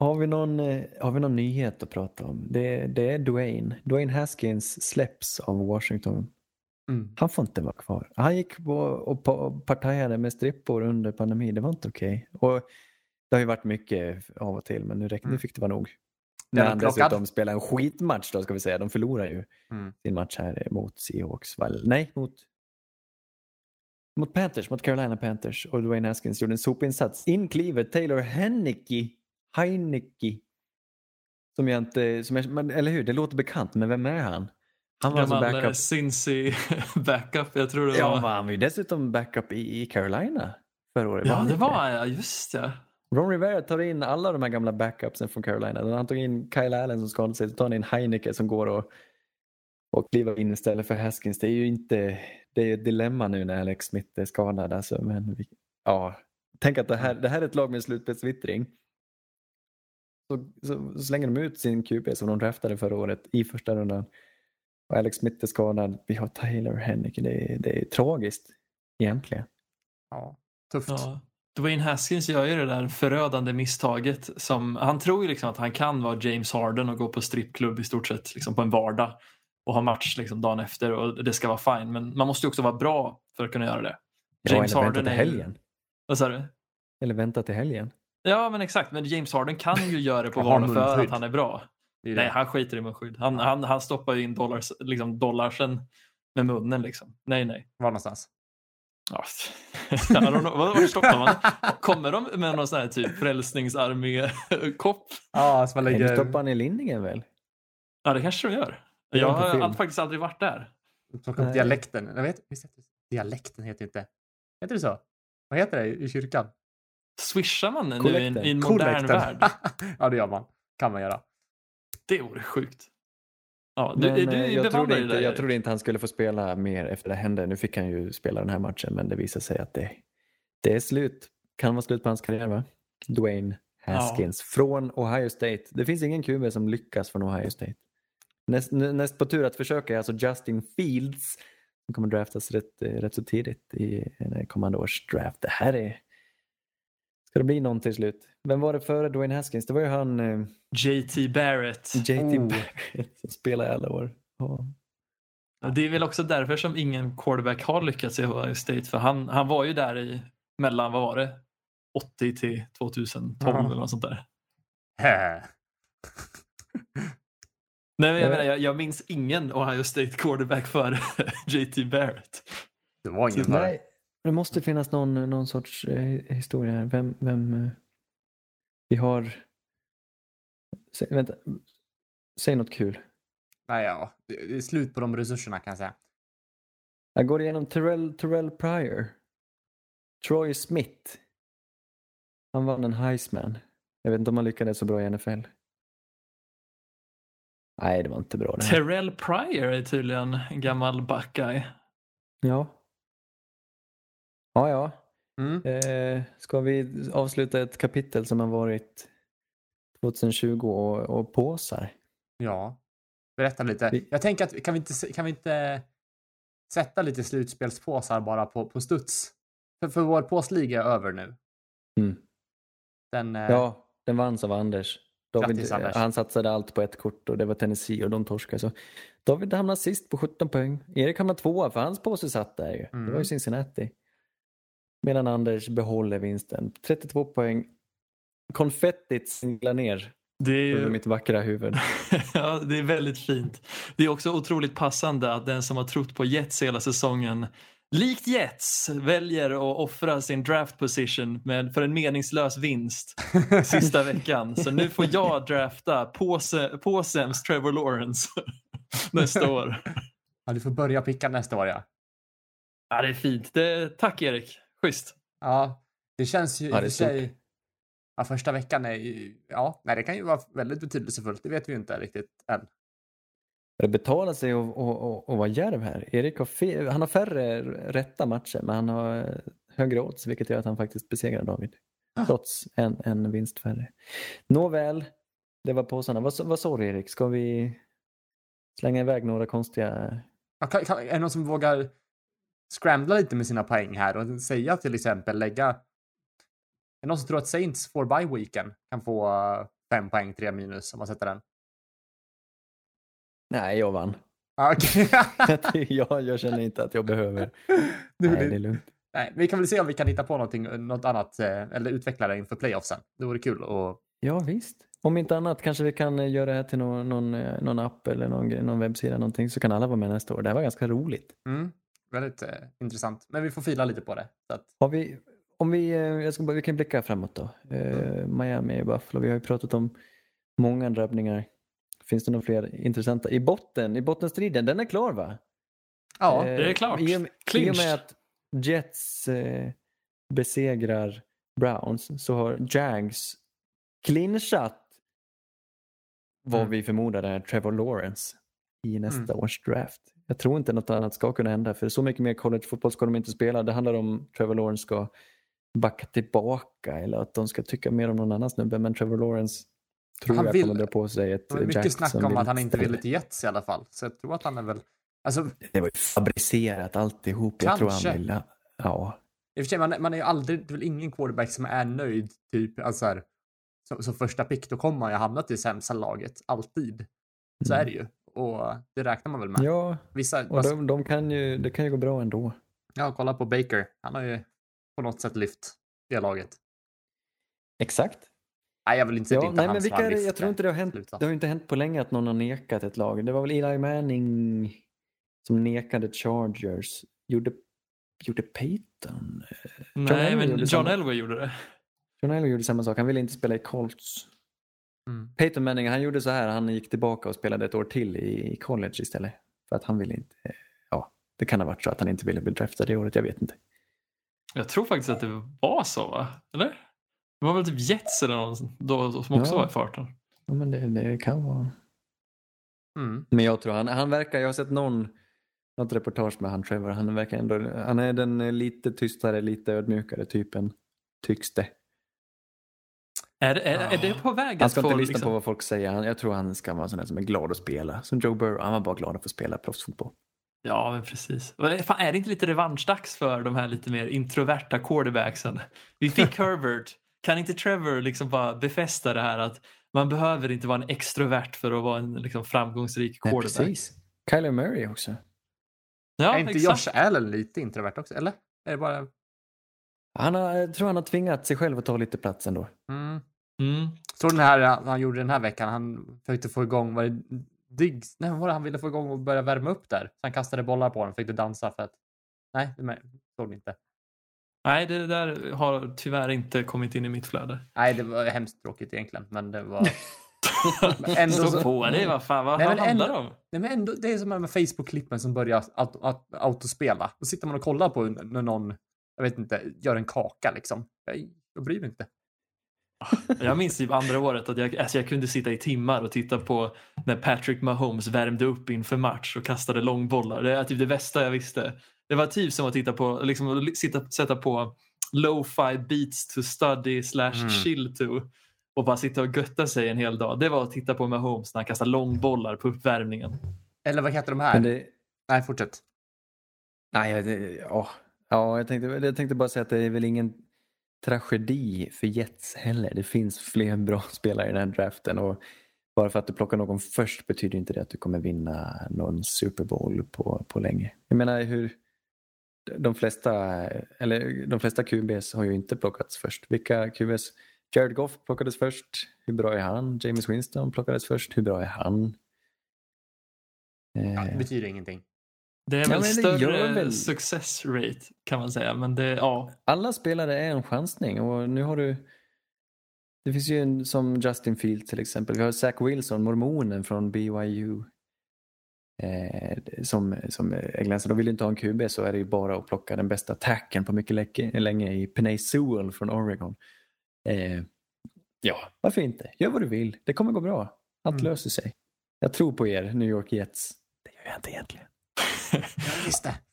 Har vi, någon, eh, har vi någon nyhet att prata om? Det, det är Dwayne. Dwayne Haskins släpps av Washington. Mm. Han får inte vara kvar. Han gick på och pa- partajade med strippor under pandemin. Det var inte okej. Och Det har ju varit mycket av och till men nu, räck, nu Mm. fick det vara nog. När han plockad. dessutom spelar en skitmatch då ska vi säga. De förlorar ju Mm. sin match här mot Seahawks. Väl? Nej, mot, mot Panthers, mot Carolina Panthers. Och Dwayne Haskins gjorde en sopinsats. In kliver Taylor Heineke. Heineke. Som jag inte, som jag, men, eller hur, det låter bekant, men vem är han? Han var alltså Gammal eh, backup. Cincy *laughs* backup. Jag tror det Ja, var. men han var ju dessutom backup i, i Carolina förra året. Ja, han det var ja, just det. Ron Rivera tar in alla de här gamla backupsen från Carolina. Han tog in Kyle Allen som skadade sig, så tar han in Heineke som går och, och kliver in istället för Haskins. Det är ju inte, det är ett dilemma nu när Alex Smith är skadad. Alltså, men vi, ja, tänk att det här, det här är ett lag med slutspelsvittring. Så, så, slänger de ut sin QB som de draftade förra året i första rundan. Och Alex Smith är skadad. Vi har Taylor Heineke. Det är, det är tragiskt egentligen. Ja, tufft. Ja. Dwayne Haskins gör ju det där förödande misstaget. Som, han tror ju liksom att han kan vara James Harden och gå på strippklubb i stort sett liksom på en vardag och ha match liksom dagen efter och det ska vara fine. Men man måste ju också vara bra för att kunna göra det. Ja, James eller vänta Harden till är ju- helgen. Vad sa du? Eller vänta till helgen. Ja men exakt, men James Harden kan ju *laughs* göra det på vardag för att han är bra. Det är Nej, han skiter i munskydd. Han, han, han stoppar ju in dollars, liksom dollarsen med munnen liksom. Nej, nej. Var någonstans? Ja, *laughs* var stoppar *laughs* man? Kommer de med någon sån här typ frälsningsarmé-kopp? Ja, som man Nej, lägger... stoppar han i linningen väl? Ja, det kanske de gör. Jag har faktiskt aldrig varit där. Plocka upp Nej. dialekten. Jag vet? Dialekten heter inte. Heter det så? Vad heter det i kyrkan? Swishar man nu i en, i en modern värld? *laughs* ja, det gör man. Kan man göra. Det vore sjukt. Ja, du, Men, du eh, jag, trodde inte, det. jag trodde inte han skulle få spela mer efter det hände. Nu fick han ju spela den här matchen men det visade sig att det, det är slut. Kan vara slut på hans karriär va? Dwayne Haskins från Ohio State. Det finns ingen QB som lyckas från Ohio State. Näst, nä- näst på tur att försöka är alltså Justin Fields som kommer draftas rätt, eh, rätt så tidigt i kommande års draft. Det här är... Ska det bli någon till slut? Vem var det före Dwayne Haskins? Det var ju han eh, JT Barrett. JT Oh. Barrett som spelade i alla år. Ja. Det är väl också därför som ingen quarterback har lyckats i Ohio State. För han, han var ju där i mellan, vad var det? 80 till 2012 Ja. eller något sånt där. Nej, men jag, menar, jag, jag minns ingen Ohio State quarterback före *laughs* JT Barrett. Det var ingen Nej. Det måste finnas någon, någon sorts eh, historia här. Vem, vem eh, vi har... Sä, vänta, säg något kul. Nej, ja. Det det är slut på de resurserna kan jag säga. Jag går igenom Terrell, Terrell Pryor. Troy Smith. Han vann en Heisman. Jag vet inte om han lyckades så bra i NFL. Nej, det var inte bra det här. Terrell Pryor är tydligen en gammal Buckeye. Ja. Ja, ja. Mm. Eh, ska vi avsluta ett kapitel som har varit 2020 och, och påsar? Ja. Berätta lite. Vi- Jag tänker att kan vi inte, kan vi inte sätta lite slutspelspåsar bara på, på studs? För, för vår påsliga är över nu. Mm. Den, eh, Ja, den vanns av Anders. David, Grattis, Anders. Han satsade allt på ett kort och det var Tennessee och de torskade. Så David hamnade sist på 17 poäng. Erik hamnade tvåa för hans påse satt där ju. Det var ju Mm. Cincinnati. Medan Anders behåller vinsten. 32 poäng. Konfettit singlar ner Det är, Över ju, mitt vackra huvud. *laughs* ja, det är väldigt fint. Det är också otroligt passande att den som har trott på Jets hela säsongen likt Jets väljer att offra sin draft position med, för en meningslös vinst *laughs* sista veckan. Så nu får jag drafta påse, påsems Trevor Lawrence *laughs* nästa år. Ja, du får börja picka nästa år ja. Ja, det är fint. Det, tack Erik. Schysst. Ja, det känns ju Ja, i det och för sig... Ja, första veckan är ju... Ja, nej, det kan ju vara väldigt betydelsefullt. Det vet vi ju inte riktigt än. Det betalar sig att, att, att, vara djärv här. Erik har, fe- han har färre rätta matcher men han har högre odds vilket gör att han faktiskt besegrar David. Trots en, en vinst färre. Nåväl, det var påsarna. Vad, vad sa du Erik? Ska vi slänga iväg några konstiga... Ja, kan, kan, är det någon som vågar scrambla lite med sina poäng här och säga till exempel lägga... Är det någon som tror att Saints får by weekend kan få eh, fem poäng, tre minus om man sätter den? Nej, jag vann. Ja, okej. *laughs* jag, jag känner inte att jag behöver. Du, Nej, det är lugnt. nej, vi kan väl se om vi kan hitta på någonting, något annat eh, eller utveckla det inför playoffsen. Det vore kul och Ja, visst. Om inte annat kanske vi kan eh, göra det här till någon, någon, eh, någon app eller någon, någon webbsida någonting så kan alla vara med nästa år. Det här var ganska roligt. mm, väldigt eh, intressant. Men vi får fila lite på det. Så att, Har vi, om vi, eh, jag ska bara, vi kan blicka framåt då. Eh, Miami, Buffalo, vi har ju pratat om många drabbningar. Finns det några fler intressanta? I botten, i bottenstriden, den är klar va? ja, Eh, det är klart. I och, med- I och med att Jets eh, besegrar Browns så har Jags clinchat vad Mm. vi förmodar är Trevor Lawrence i nästa Mm. års draft. Jag tror inte något annat ska kunna hända för så mycket mer collegefotboll ska de inte spela. Det handlar om Trevor Lawrence ska backa tillbaka eller att de ska tycka mer om någon annan snubbe. Men Trevor Lawrence tror Han jag vill- kommer dra på sig ett det var mycket snack om att han inte ville till Jets i alla fall. Så jag tror att han är väl... Alltså, Det var ju fabricerat alltihop. Jag tror Kanske. han vill. Ja. I och för sig, man, man är ju aldrig, det är väl ingen quarterback som är nöjd, typ, alltså så här, som, som första pick, då kommer man ju hamna till sämsta laget, alltid. Så Mm. är det ju. Och det räknar man väl med. Ja, Vissa, och de, de kan ju, det kan ju gå bra ändå. ja, kolla på Baker. Han har ju på något sätt lyft det laget. Exakt. Nej, jag vill inte säga Ja, det inte är nej, men vilka Jag tror inte det har hänt. Sluta. Det har inte hänt på länge att någon har nekat ett lag. Det var väl Eli Manning som nekade Chargers. Gjorde, gjorde Peyton? Nej, Elway men John. Elway gjorde det. John Elway gjorde samma sak. Han ville inte spela i Colts. Mm. Peyton Manning, han gjorde så här. Han gick tillbaka och spelade ett år till i, college istället. För att han ville inte. Ja, det kan ha varit så att han inte ville bli draftad det året. Jag vet inte. Jag tror faktiskt att det var så, va? Eller? Det var väl typ Jets eller någon då, som också Ja. var i farten. Ja, men det, det kan vara. Mm. Men jag tror han, han verkar, jag har sett någon, något reportage med han Trevor, han verkar ändå, han är den lite tystare, lite ödmjukare typen, tycks det. Är, är, är det på väg Han att ska få... inte lyssna liksom- på vad folk säger, han, jag tror han ska vara sån där som är glad att spela. Som Joe Burrow, han var bara glad att få spela proffsfotboll. Ja, men precis. Fan, är det inte lite revanschdags för de här lite mer introverta quarterbacksen? Vi fick *laughs* Herbert. Kan inte Trevor liksom bara befästa det här att man behöver inte vara en extrovert för att vara en liksom, framgångsrik Nej, quarterback? precis. Kyler Murray också. Ja, är inte exakt. Josh Allen lite introvert också, eller? Är det bara... Han har, jag tror han har tvingat sig själv att ta lite plats ändå. Mm. Mm. Såg den här han- han gjorde den här veckan? Han försökte få igång, var det Diggs? Nej, var det han ville få igång och börja värma upp där? Så han kastade bollar på den, fick det dansa för att... Nej, det med- såg ni inte. Nej, det där har tyvärr inte kommit in i mitt flöde. Nej, det var hemskt tråkigt egentligen, men det var... *laughs* Ändå så- på dig, vad fan, vad Nej, handlar det ändå- om? Nej, men ändå, det är som de här Facebook-klippen som börjar auto, auto, autospela. Då sitter man och kollar på när någon, jag vet inte, gör en kaka liksom. Jag, jag bryr mig inte. *laughs* Jag minns typ andra året att jag, alltså jag kunde sitta i timmar och titta på när Patrick Mahomes värmde upp inför match och kastade långbollar. Det är typ det bästa jag visste. Det var typ som att titta på, liksom, sitta, sätta på lo-fi beats to study slash Mm. chill to och bara sitta och götta sig en hel dag. Det var att titta på Mahomes när han kastade långbollar på uppvärmningen. Eller vad heter de här? Det, Nej, fortsätt. nej, det, ja, ja jag, tänkte, jag tänkte bara säga att det är väl ingen tragedi för Jets heller. Det finns fler bra *laughs* spelare i den här draften och bara för att du plockar någon först betyder inte det att du kommer vinna någon Super Bowl på, på länge. Jag menar hur de flesta, eller de flesta QBs har ju inte plockats först. Vilka QBs Jared Goff plockades först. Hur bra är han? James Winston plockades först. Hur bra är han? Ja, Eh, det betyder ingenting. Det är Ja, det större väl- success rate kan man säga. Men det, ja. alla spelare är en chansning och nu har du det finns ju en som Justin Fields till exempel. Vi har Zach Wilson, mormonen från BYU. Eh, som, som är glänsande. De vill inte ha en QB så är det ju bara att plocka den bästa tacken på mycket länge i Penay Sewell från Oregon. Eh, ja, varför inte? Gör vad du vill. Det kommer gå bra. Allt Mm. löser sig. Jag tror på er, New York Jets. Det gör jag inte egentligen. Jag visste. *laughs*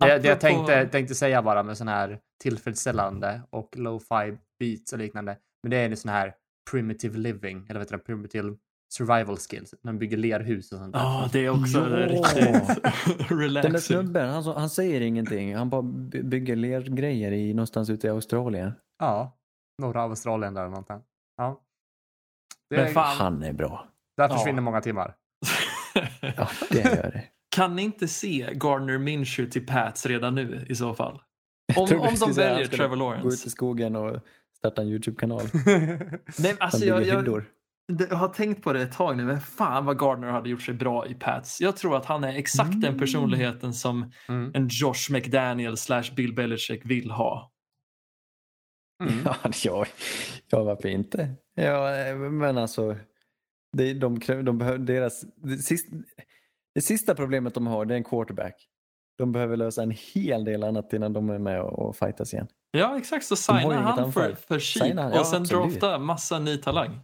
Det, det jag tänkte, tänkte säga bara med sån här tillfredsställande och low-fi beats och liknande. Men det är en sån här primitive living, eller vad heter det, primitive survival skills. När de bygger lerhus och sånt där. Ja, det är också Ja. riktigt *laughs* Den där relaxing. snubben, han, han säger ingenting. Han bara by- bygger lergrejer i, någonstans ute i Australien. Ja, norra Australien där eller någonting. Ja. Det, Men fan, Han är bra. där Ja. försvinner många timmar. *laughs* Ja, det gör det. Kan ni inte se Gardner Minshew till Pats redan nu i så fall? Om, om de väljer Trevor Gå ut Lawrence. i skogen och starta en YouTube-kanal. *laughs* Nej, alltså jag, jag, jag har tänkt på det ett tag nu, men fan vad Gardner hade gjort sig bra i Pats. Jag tror att han är exakt den personligheten som Mm. en Josh McDaniel slash Bill Belichick vill ha. Mm. *laughs* Ja, ja, ja, varför inte? Ja, eh, men alltså, det, de, de behöver deras, det, sista, det sista problemet de har det är en quarterback. De behöver lösa en hel del annat innan de är med och, och fightas igen. Ja, exakt. Så signa han för, för cheap han, ja, och sen absolut. drafta massa ny talang.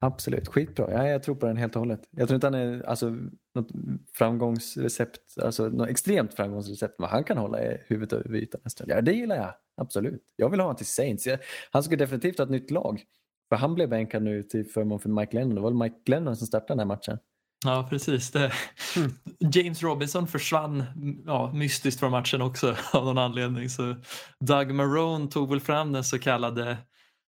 Absolut, skitbra. Ja, jag tror på den helt och hållet. Jag tror inte han är alltså, något framgångsrecept, alltså något extremt framgångsrecept, men han kan hålla i huvudet över ytan stund. Ja, det gillar jag. Absolut. Jag vill ha honom till Saints. Jag, han ska definitivt ha ett nytt lag. För han blev bänkad nu till förmån för Mike Lennon. Det var väl Mike Lennon som startade den här matchen. Ja, precis. Det. James Robinson försvann ja, mystiskt från matchen också *laughs* av någon anledning. Så Doug Marone tog väl fram den så kallade,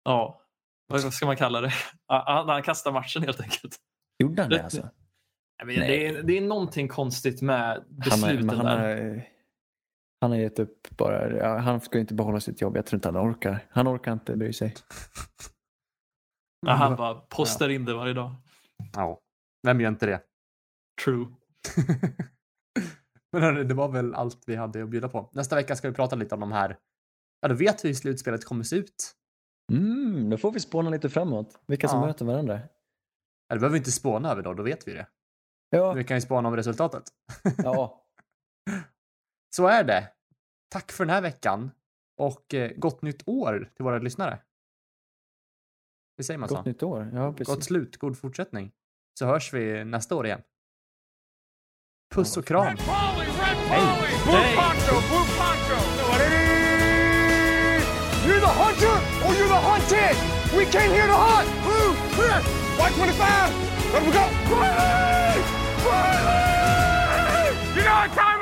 ja, vad ska man kalla det? Ja, Han, han kastade matchen helt enkelt. Gjorde han det alltså? Jag vet, det, är, det är någonting konstigt med Han, besluten men han, där. har, han har gett upp bara. Ja, han ska inte behålla sitt jobb. Jag tror inte han orkar. Han orkar inte bry sig. Ja, han bara postar in det varje dag. Ja, vem gör inte det? True. *laughs* Men hörni, det var väl allt vi hade att bjuda på. Nästa vecka ska vi prata lite om de här. Ja, då vet vi hur slutspelet kommer se ut. Mm, då får vi spåna lite framåt. Vilka som Ja. möter varandra. Ja, det behöver vi inte spåna över då, då vet vi det. Ja, Vi kan ju spåna om resultatet. ja. *laughs* Så är det. Tack för den här veckan och eh, gott nytt år till våra lyssnare. Det säger man Gott så? nytt år. Ja, precis. Gott slut, god fortsättning. Så hörs vi nästa år igen. Puss och kram. You're the hunter or you're the hunted. We came here to hunt. Blue, clear! White 25! Let we go! Riley! Riley! You know what time